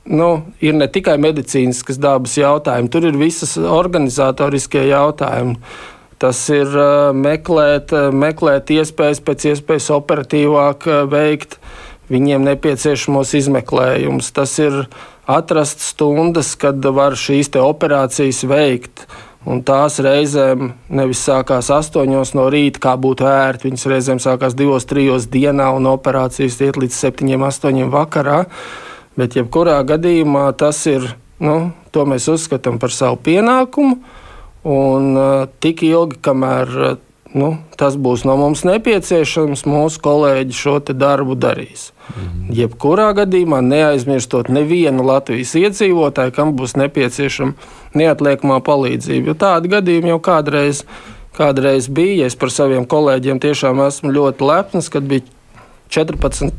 Speaker 3: nu, ir ne tikai medicīniskas dabas jautājumi, tur ir visas organizatoriskie jautājumi. Tas ir meklēt, meklēt iespējas pēc iespējas operatīvāk veikt viņiem nepieciešamos izmeklējumus. Tas ir atrast stundas, kad var šīs operācijas veikt. Un tās reizēm nevis sākās astoņos no rīta, kā būtu ērti. Viņas reizēm sākās divos, trijos dienā, un operācijas iet līdz septiņiem, astoņiem vakarā. Bet, jebkurā gadījumā, tas ir, nu, to mēs uzskatām par savu pienākumu. Un uh, tik ilgi, kamēr uh, nu, tas būs no mums nepieciešams, mūsu kolēģi šo darbu darīs. Mhm. Jebkurā gadījumā neaizmirstot nevienu Latvijas iedzīvotāju, kam būs nepieciešama neatliekamā palīdzība. Jo tādi gadījumi jau kādreiz, kādreiz bija. Es par saviem kolēģiem tiešām esmu ļoti lepns, kad bija 14.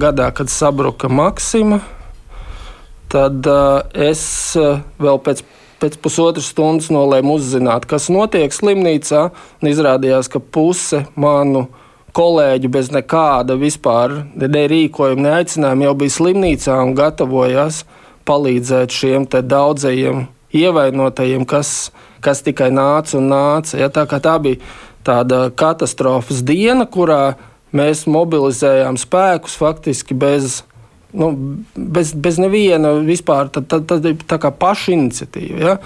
Speaker 3: gadā, kad sabruka Maksima. Tad uh, es uh, vēl pēc pēc pusotras stundas nolēmu uzzināt, kas notiek slimnīcā. Izrādījās, ka puse manu kolēģu bez nekāda vispār ne rīkojuma, ne aicinājuma jau bija slimnīcā un gatavojās palīdzēt šiem daudzajiem ievainotajiem, kas, kas tikai nāca un nāca. Ja, tā, tā bija tāda katastrofas diena, kurā mēs mobilizējām spēkus faktiski bez nu, bez, bez neviena vispār tad, tad ir tā kā paša iniciatīva. Ja?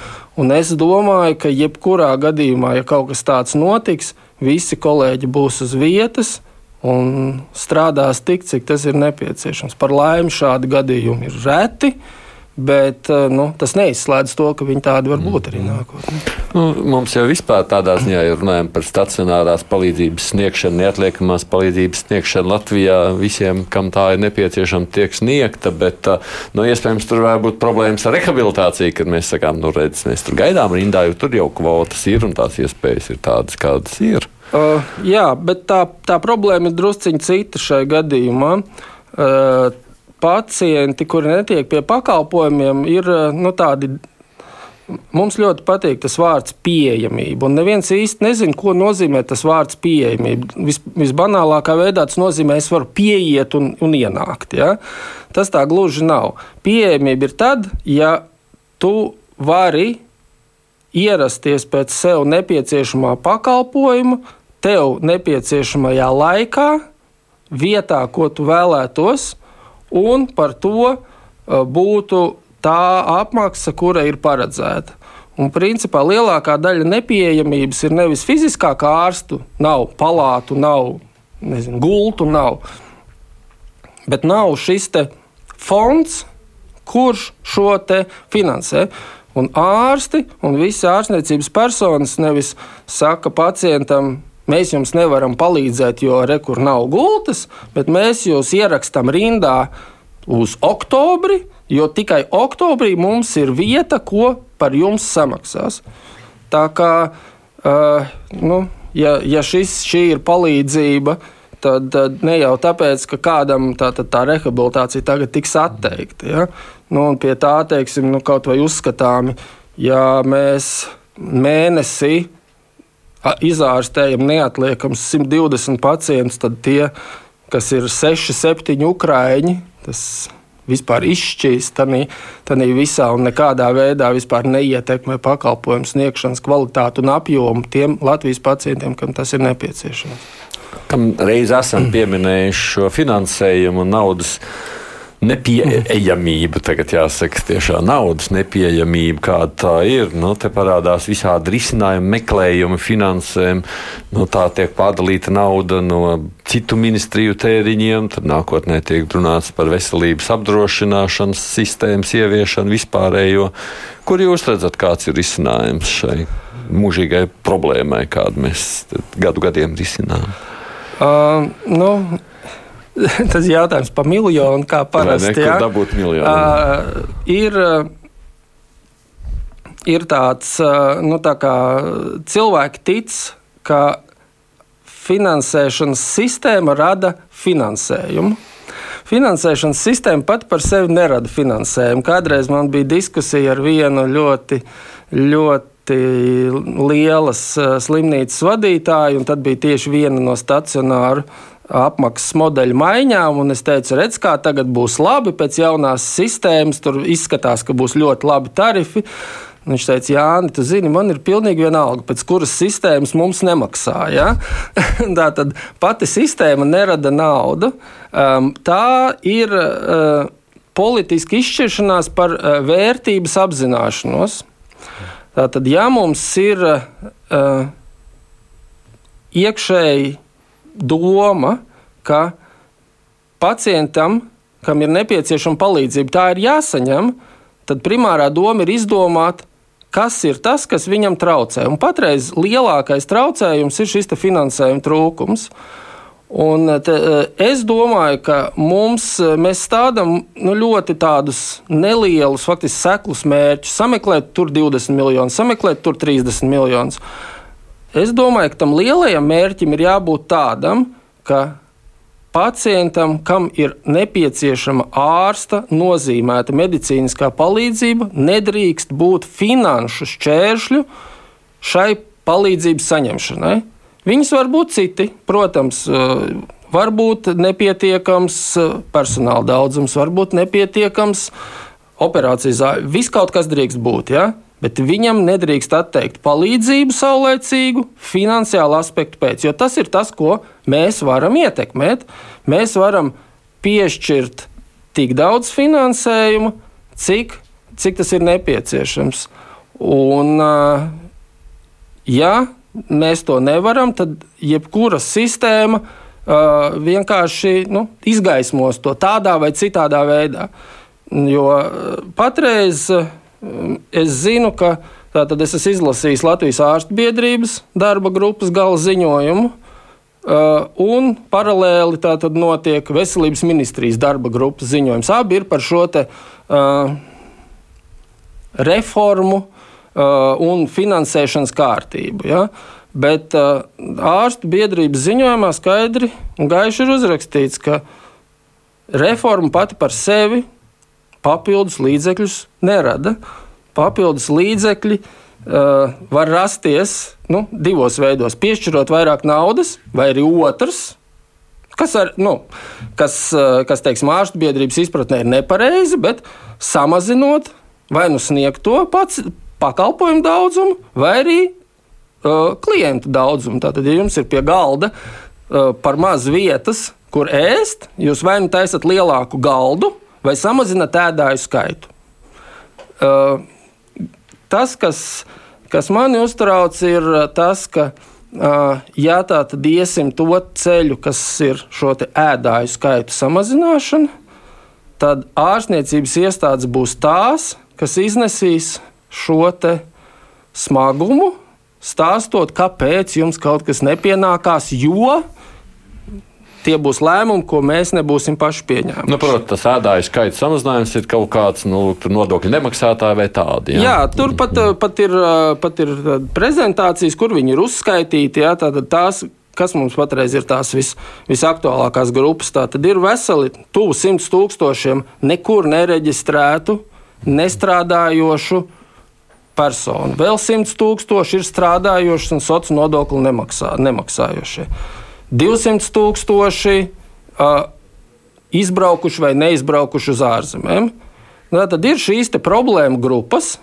Speaker 3: Un es domāju, ka jebkurā gadījumā, ja kaut kas tāds notiks, visi kolēģi būs uz vietas un strādās tik, cik tas ir nepieciešams. Par laimi šādi gadījumi ir reti. Uh, Bet eh, nu, tas neizslēdz to, ka viņi tādi var būt arī nākotnē.
Speaker 2: Nu, mums jau vispār tādā ziņā ir runājama par stacionārās palīdzības sniegšanu, neatliekamās palīdzības sniegšanu Latvijā. Visiem, kam tā ir nepieciešama, tiek sniegta, bet eh, nu, iespējams tur var būt problēmas ar rehabilitāciju, kad mēs sakām, nu, redz, mēs tur gaidām rindā, jo tur jau kvotas ir un tās iespējas ir tādas, kādas ir.
Speaker 3: Uh, jā, bet tā, tā problēma ir drusciņā cita šajā gadījumā. Uh, pacienti, kuri netiek pie pakalpojumiem, ir eh, nu, tādi. Mums ļoti patīk tas vārds pieejamība. Un neviens īsti nezina, ko nozīmē tas vārds pieejamība. Vis, visbanālākā veidā tas nozīmē, es varu pieiet un, un ienākt. Ja? Tas tā gluži nav. Pieejamība ir tad, ja tu vari ierasties pēc sev nepieciešamā pakalpojuma, tev nepieciešamajā laikā, vietā, ko tu vēlētos, un par to uh, būtu tā apmaksa, kura ir paredzēta. Un, principā, lielākā daļa nepieejamības ir nevis fiziskā, kā ārstu, nav palātu, nav nezinu, gultu, nav. Bet nav šis fonds, kurš šo finansē. Un ārsti un visi ārstniecības personas nevis saka pacientam, mēs jums nevaram palīdzēt, jo rekur nav gultas, bet mēs jūs ierakstām rindā uz oktobri, jo tikai oktobrī mums ir vieta, ko par jums samaksās. Tā kā uh, nu, ja, ja šis, šī ir palīdzība, tad, tad ne jau tāpēc, ka kādam tā, tā, tā rehabilitācija tagad tiks atteikta. Ja? Nu, pie tā, teiksim, nu, kaut vai uzskatāmi, ja mēs mēnesī izārstējam neatliekams 120 pacientus, tad tie, kas ir 6, 7 ukrāņi, tas vispār izšķīst tādā visā un nekādā veidā neietekmē pakalpojumu sniegšanas kvalitāti un apjomu tiem Latvijas pacientiem, kam tas ir nepieciešams.
Speaker 2: Kam reiz esam pieminējuši šo finansējumu un naudas nepieejamība, tagad jāsaka, tiešām naudas nepieejamība, kāda tā ir. Nu, te parādās visādi risinājumi, meklējumi, finansējumi. Nu, tā tiek pārdalīta nauda no citu ministriju tēriņiem, tad nākotnē tiek runāts par veselības apdrošināšanas sistēmas ieviešanu vispārējo. Kur jūs redzat, kāds ir risinājums šai mūžīgai problēmai, kādu mēs gadu gadiem risinām?
Speaker 3: Uh, nu, tas jautājums par miljonu, kā parasti.
Speaker 2: Jā, dabūt miljonu. Uh,
Speaker 3: ir, ir tāds, nu, tā kā cilvēki tic, ka finansēšanas sistēma rada finansējumu. Finansēšanas sistēma pati par sevi nerada finansējumu. Kādreiz man bija diskusija ar vienu ļoti, ļoti lielas slimnīcas vadītāju, un tad bija tieši viena no stacionāru apmaksas modeļu maiņām, un es teicu, redz, kā tagad būs labi pēc jaunās sistēmas, tur izskatās, ka būs ļoti labi tarifi. Viņš teica, Jāni, tu zini, man ir pilnīgi vienalga, pēc kuras sistēmas mums nemaksā. Ja? tā tad pati sistēma nerada naudu. Um, tā ir uh, politiska izšķiršanās par uh, vērtības apzināšanos. Tātad, ja mums ir uh, iekšēji doma, ka pacientam, kam ir nepieciešama palīdzība, tā ir jāsaņem, tad primārā doma ir izdomāt, kas ir tas, kas viņam traucē. Un patreiz lielākais traucējums ir šis finansējuma trūkums. Un te, es domāju, ka mums, mēs stādām nu, ļoti tādus nelielus, faktiski seklus mērķus. Sameklēt tur 20 miljonus, sameklēt tur 30 miljonus. Es domāju, ka tam lielajam mērķim ir jābūt tādam, ka pacientam, kam ir nepieciešama ārsta nozīmēta medicīniskā palīdzība, nedrīkst būt finanšu šķēršļu šai palīdzības saņemšanai. Viņas var būt citi, protams, eh, var būt nepietiekams eh, personāla daudzums, var būt nepietiekams operācijas zāle. Viss kaut kas drīkst būt. Ja? Bet viņam nedrīkst atteikt palīdzību saulēcīgu, finansiālu aspektu pēc, jo tas ir tas, ko mēs varam ietekmēt. Mēs varam piešķirt tik daudz finansējumu, cik, cik tas ir nepieciešams. Un, ja mēs to nevaram, tad jebkura sistēma uh, vienkārši nu, izgaismos to tādā vai citādā veidā. Jo patreiz uh, Es zinu, ka tātad es esmu izlasījis Latvijas ārstu biedrības darba grupas gala ziņojumu. Uh, un paralēli tātad notiek veselības ministrijas darba grupas ziņojums. Abi ir par šo te, uh, reformu uh, un finansēšanas kārtību. Ja? Bet uh, ārstu biedrības ziņojumā skaidri un gaiši ir uzrakstīts, ka reforma pati par sevi papildus līdzekļus nerada. Papildus līdzekļi uh, var rasties nu, divos veidos. Piešķirot vairāk naudas, vai arī otrs, kas, ar, nu, kas, uh, kas teiksim, ārstu biedrības izpratnē ir nepareizi, bet samazinot vai nu sniegt to pats pakalpojumu daudzumu, vai arī uh, klientu daudzumu. Tātad, ja jums ir pie galda uh, par maz vietas, kur ēst, jūs vai nu taisat lielāku galdu, vai samazinat ēdāju skaitu. Uh, tas, kas, kas mani uztrauc, ir tas, ka. Uh, ja tā tad iesim to ceļu, kas ir šo ēdāju skaitu samazināšana, tad ārstniecības iestādes būs tās, kas iznesīs šo smagumu, stāstot, kāpēc jums kaut kas nepienākās, jo tie būs lēmumi, ko mēs nebūsim paši pieņēmuši.
Speaker 2: Nu, protams, tas ēdāju skaits samazinājums ir kaut kāds nu, nodokļu nemaksātāji vai tādi.
Speaker 3: Jā, jā tur pat, pat, ir, pat ir prezentācijas, kur viņi ir uzskaitīti. Jā, tās, kas mums patreiz ir tās vis, visaktuālākās grupas. Tā tad ir veseli tuvu simts tūkstošiem nekur nereģistrētu, nestrādājošu personu. Vēl simts tūkstoši ir strādājoši un sociālo nodokli nemaksā, nemaksājošie. 200 tūkstoši uh, izbraukuši vai neizbraukuši uz ārzemēm. Nu, tad ir šīs problēmu grupas,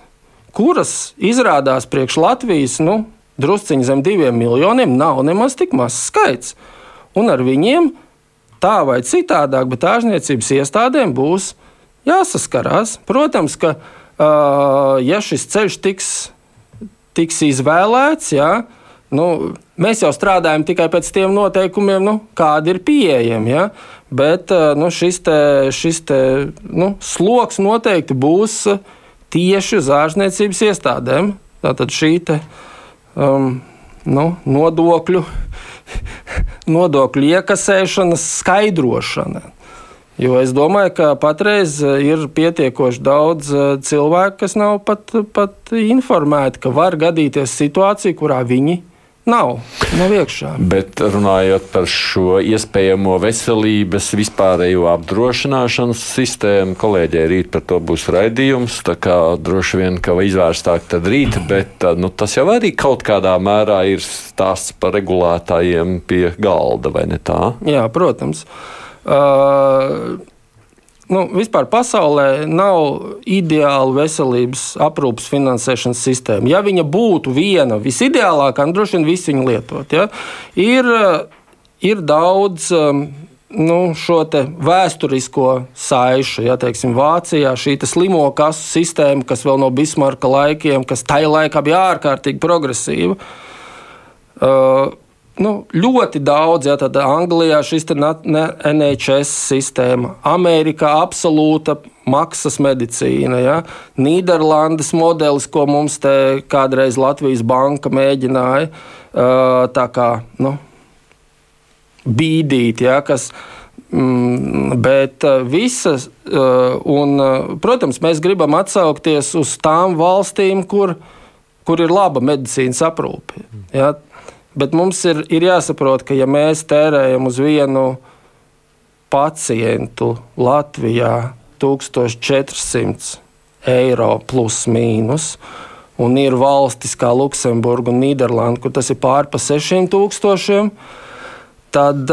Speaker 3: kuras izrādās priekš Latvijas nu, drusciņi zem diviem miljoniem, nav nemaz tik mazs skaits. Un ar viņiem tā vai citādāk, bet ārzniecības iestādēm būs jāsaskarās. Protams, ka uh, ja šis ceļš tiks, tiks izvēlēts, jā, nu, Mēs jau strādājam tikai pēc tiem noteikumiem, nu, kādi ir pieejami. Ja? Bet eh, nu, šis, te, šis te, nu, sloks noteikti būs tieši uz ārstniecības iestādēm. Tātad šī te, um, nu, nodokļu, nodokļu iekasēšanas skaidrošana. Jo es domāju, ka patreiz ir pietiekoši daudz eh, cilvēku, kas nav pat, pat informēti, ka var gadīties situācija, kurā viņi Nav, nav iekšā.
Speaker 2: Bet runājot par šo iespējamo veselības vispārējo apdrošināšanas sistēmu, kolēģei rīt par to būs raidījums. Tā kā droši vien, ka izvērstāk tad rīt, bet nu, tas jau arī kaut kādā mērā ir stāsts par regulētājiem pie galda, vai ne tā?
Speaker 3: Jā, protams. Uh, nu, vispār pasaulē nav ideāla veselības aprūpas finansēšanas sistēma. Ja viņa būtu viena visideālākā, tad droši vien visi viņu lietot. Ja? Ir, ir daudz. Um, nu, šo vēsturisko saišu. Ja, teiksim, Vācijā šī slimo kasu sistēma, kas vēl no Bismarka laikiem, kas tajā laikā bija ārkārtīgi progresīva. Uh, nu, ļoti daudz, ja tādā Anglijā šis NHS sistēma, Amerikā absolūta maksas medicīna, ja? Nīderlandes modelis, ko mums te kādreiz Latvijas banka mēģināja tā kā nu, bīdīt, ja? kas Mm, bet visas, un, protams, mēs gribam atsaukties uz tām valstīm, kur, kur ir laba medicīnas aprūpe. Ja? Bet mums ir, ir jāsaprot, ka ja mēs tērējam uz vienu pacientu Latvijā 1400 eiro plus mīnus, un ir valstis kā Luksemburga un Nīderlanda, kur tas ir pār pa 600, tad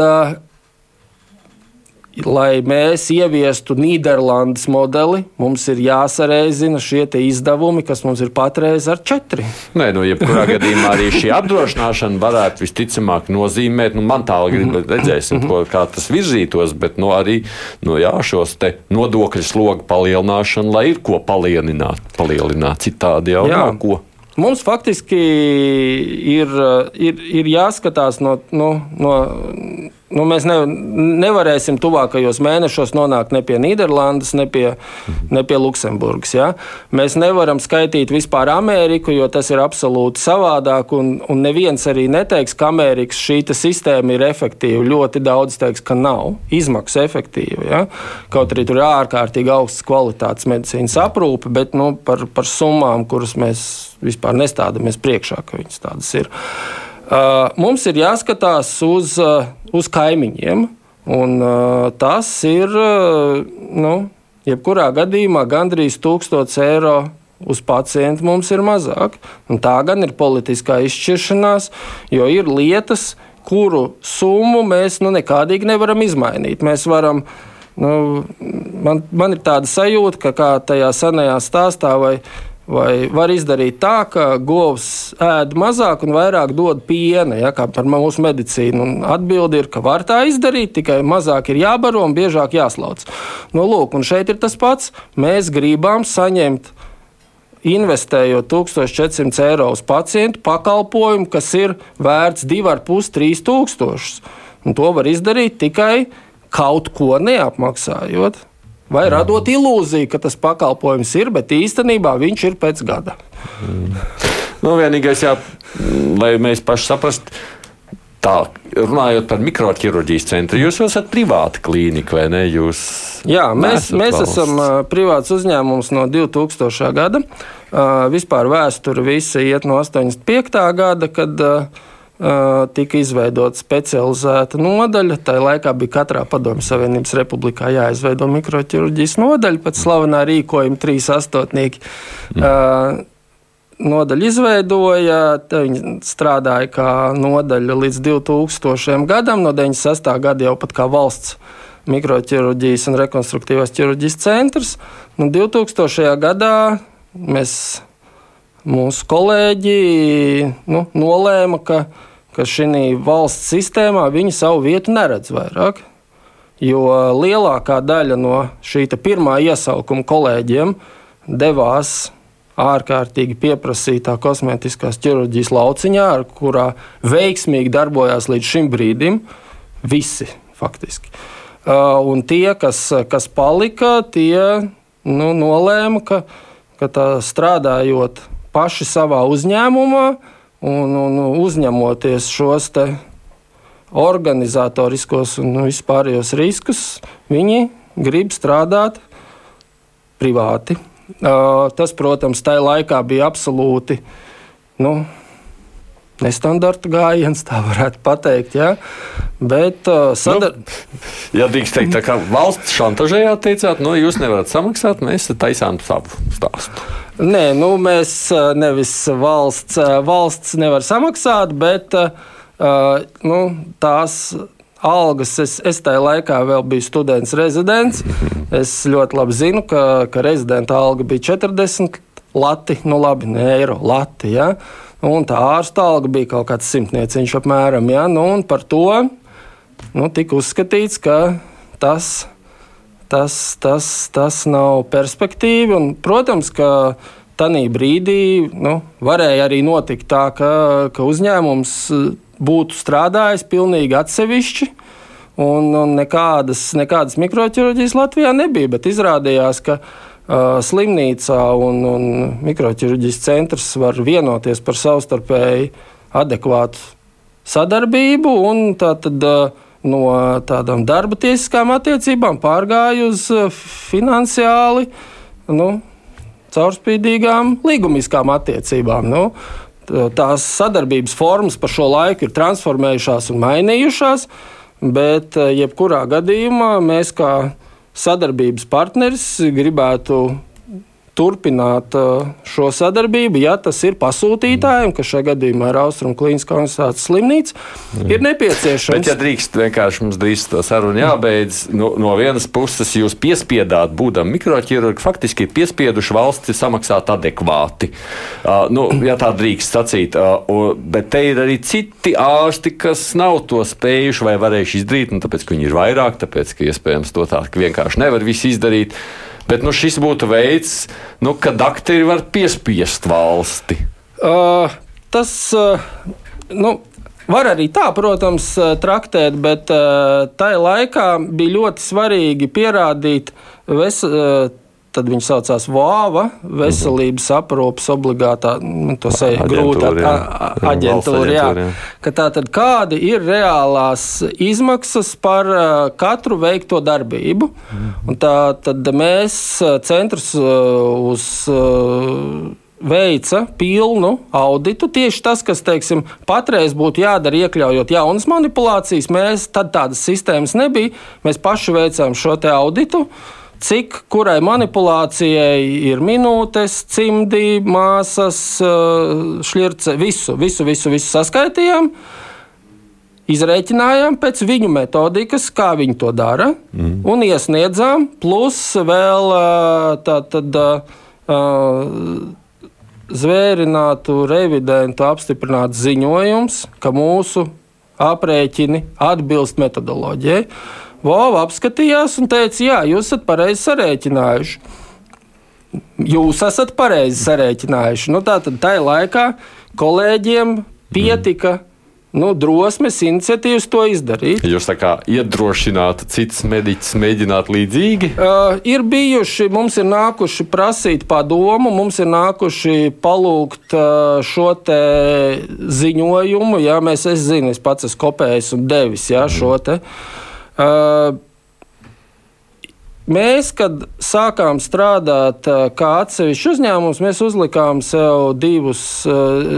Speaker 3: lai mēs ieviestu Nīderlandes modeli, mums ir jāsareizina šie izdevumi, kas mums ir patreiz ar četri.
Speaker 2: Nē, nu, jebkurā gadījumā arī šī apdrošināšana varētu visticamāk nozīmēt, nu, man tālāk grib, mhm. redzēsim, ko, kā tas virzītos, bet nu, arī nu, jā, šos nodokļu slogu palielināšanu, lai ir ko palielināt, palielināt citādi jau jā. nav ko.
Speaker 3: Mums faktiski ir, ir, ir jāskatās no, no, no nu, mēs ne, nevarēsim tuvākajos mēnešos nonākt ne pie Nīderlandes, ne pie, ne pie Luksemburgas. Ja? Mēs nevaram skaitīt vispār Ameriku, jo tas ir absolūti savādāk. Un, un neviens arī neteiks, ka Amerikas šī sistēma ir efektīva. Ļoti daudz teiks, ka nav izmaksu efektīva. Ja? Kaut arī tur ir ārkārtīgi augsts kvalitātes medicīnas aprūpe, bet nu, par, par summām, kuras mēs vispār nestādamies priekšā, ka viņas tādas ir. Uh, mums ir jāskatās uz, uh, uz kaimiņiem, un uh, tas ir nu, jebkurā gadījumā gandrīz 1000 eiro uz pacientu mums ir mazāk. Un tā gan ir politiskā izšķiršanās, jo ir lietas, kuru summu mēs nu, nekādīgi nevaram izmainīt. Mēs varam, nu, man, man ir tāda sajūta, ka kā tajā senajā stāstā vai Vai var izdarīt tā, ka govs ēd mazāk un vairāk dod piena, ja, kā par mūsu medicīnu? Atbilde ir, ka var tā izdarīt, tikai mazāk ir jābaro un biežāk jāslauc. Nu, lūk, un šeit ir tas pats. Mēs gribam saņemt investējot 1400 eiro uz pacientu pakalpojumu, kas ir vērts 2,5-3 tūkstošus. Un to var izdarīt tikai kaut ko neapmaksājot vai radot ilūziju, ka tas pakalpojums ir, bet īstenībā viņš ir pēc gada.
Speaker 2: Mm. Nu, vienīgais, jā, lai mēs paši saprastu. Tā, runājot par mikroķirurģijas centru, jūs esat privāta klīnika vai ne? Jūs
Speaker 3: Jā, mēs, mēs valsts. esam privāts uzņēmums no 2000. gada. Uh, vispār vēsture visa iet no 85. gada, kad uh, tika izveidota specializēta nodaļa. Tā laikā bija katrā Padomju Savienības republikā jāizveido mikroķirurģijas nodaļa pēc slavenā rīkojuma trīs astotnieki. Mm. Nodaļa izveidoja, viņi strādāja kā nodaļa līdz 2000. gadam, no 96. gada jau pat kā valsts mikroķirurģijas un rekonstruktīvās ķirurģijas centrs. Nu, 2000. gadā mēs, mūsu kolēģi nu, nolēma, ka ka šī valsts sistēmā viņi savu vietu neredz vairāk. Jo lielākā daļa no šī pirmā iesaukuma kolēģiem devās ārkārtīgi pieprasītā kosmētiskās ķirurģijas lauciņā, ar kurā veiksmīgi darbojās līdz šim brīdim visi faktiski. Un tie, kas, kas palika, tie nu, nolēma, ka, ka strādājot paši savā uzņēmumā, uh, un, un uzņemoties šos organizatoriskos un vispārējos riskus, viņi grib strādāt privāti. Tas, protams, tajā laikā bija absolūti nu, nestandarta gājiens, tā varētu teikt. Ja? Bet, uh, sadar...
Speaker 2: nu, ja drīkst teikt, tā kā valsts šantažējāt, teicāt, nu, jūs nevarat samaksāt, mēs taisām savu stāstu.
Speaker 3: Nē, nu, mēs nevis valsts, valsts nevar samaksāt, bet uh, nu, tās algas. Es, es tajā laikā vēl biju students, rezidents. Es ļoti labi zinu, ka, ka rezidenta alga bija 40 lati, nu labi, ne eiro, lati. Ja? Un tā ārsta alga bija kaut kāds simtnieciņš apmēram. Ja? Nu, par to nu, tika uzskatīts, ka tas tas, tas, tas nav perspektīvi. Un, protams, ka tajā brīdī nu, varēja arī notikt tā, ka, ka uzņēmums būtu strādājis pilnīgi atsevišķi. Un, un nekādas, nekādas mikroķirurģijas Latvijā nebija, bet izrādījās, ka uh, slimnīcā un, un mikroķirurģijas centrs var vienoties par savstarpēji adekvātu sadarbību. Tā tad, uh, no tādām darba tiesiskām attiecībām pārgāja uz finansiāli nu, caurspīdīgām līgumiskām attiecībām. Nu, tās sadarbības formas pa šo laiku ir transformējušās un mainījušās, bet jebkurā gadījumā mēs kā sadarbības partneris gribētu turpināt uh, šo sadarbību, ja tas ir pasūtītājiem, kas šajā gadījumā ir Austrum Klīniskā universitātes slimnīca, mm. ir nepieciešams.
Speaker 2: Bet, ja drīkst, vienkārši mums drīz to sarunu jābeidz, no, no vienas puses jūs piespiedāt, būdam mikroķirurgi, faktiski ir piespieduši valsti samaksāt adekvāti. Uh, nu, ja tā drīkst sacīt, uh, bet te ir arī citi ārsti, kas nav to spējuši vai varējuši izdarīt, nu, tāpēc, ka viņi ir vairāk, tāpēc, ka iespējams to tā vienkārši nevar visu izdarīt. Bet nu, šis būtu veids, nu, kad aktieri var piespiest valsti.
Speaker 3: Uh, tas uh, nu, var arī tā, protams, uh, traktēt, bet uh, tajā laikā bija ļoti svarīgi pierādīt ves, uh, Tad viņi saucās VAVA, veselības aprūpes obligātā, nu, to seja grūti aģentūra. Jā. Jā. Ka tātad kādi ir reālās izmaksas par katru veikto darbību? Un tā tad mēs centrs uz. Veica pilnu auditu. Tieši tas, kas teiksim, patreiz būtu jādara, iekļaujot jaunas manipulācijas, mēs tad tādas sistēmas nebija. Mēs paši veicām šo auditu. Uh, cik kurai manipulācijai ir minūtes, cimdi, māsas, eh, šķirce, visu, visu, visu, visu saskaitījām. Izrēķinājām pēc viņu metodikas, kā viņi to dara, mm. un iesniedzām, plus vēl eh, tātad uh, zvērinātu, revidentu apstiprināts ziņojums, ka mūsu aprēķini atbilst metodoloģijai. Vova apskatījās un teica, jā, jūs esat pareizi sarēķinājuši. Jūs esat pareizi sarēķinājuši. Nu, tā tad tajā laikā kolēģiem pietika. Mm. Nu, drosmes, iniciatīvas to izdarīt.
Speaker 2: Jūs tā kā iedrošināt citus mediķus mēģināt līdzīgi?
Speaker 3: Uh, ir bijuši, mums ir nākuši prasīt padomu, mums ir nākuši palūgt uh, šo te ziņojumu. Jā, mēs, es zinu, es pats esmu kopējis un devis jā, šo te. Uh, mēs, kad sākām strādāt kā atsevišķs uzņēmums, mēs uzlikām sev divus,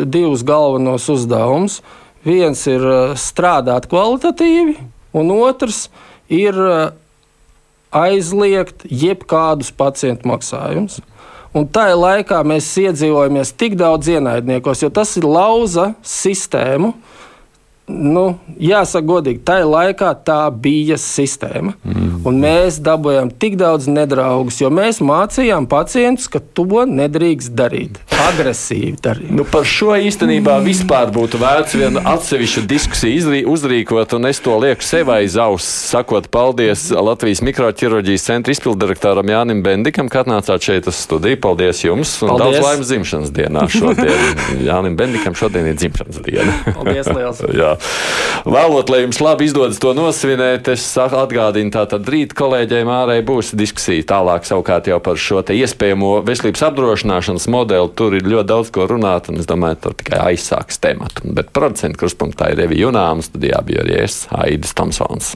Speaker 3: divus galvenos uzdevumus. Viens ir strādāt kvalitatīvi, un otrs ir aizliegt jebkādus pacientu maksājumus. Un tajā laikā mēs iedzīvojamies tik daudz ienaidniekos, jo tas ir lauza sistēmu. Uh, nu, jāsaka, godīgi, tajā laikā tā bija sistēma. Mm. Un mēs dabūjām tik daudz nedraugus, jo mēs mācījām pacientus, ka to nedrīkst darīt. Agresīvi darīt.
Speaker 2: Nu, par šo īstenībā vispār būtu vērts vienu atsevišķu diskusiju uzrīkot, un es to lieku sev aiz auss, sakot paldies Latvijas mikroķirurģijas centra izpildirektoram Jānim Bendikam, ka atnācāt šeit uz studiju. Paldies jums! Un paldies. daudz laimes dzimšanas dienā šodien. Jānim Bendikam šodien ir dzimšanas diena.
Speaker 3: Paldies liels!
Speaker 2: Vēlot, lai jums labi izdodas to nosvinēt, es atgādinu, tātad rīt kolēģiem ārē būs diskusija tālāk savukārt jau par šo iespējamo veselības apdrošināšanas modeli. Tur ir ļoti daudz ko runāt, un es domāju, tur tikai aizsāks tematu. Bet procentu kruspunktā ir Revija Junāms, studijā bija arī es, Aidis Tomsons.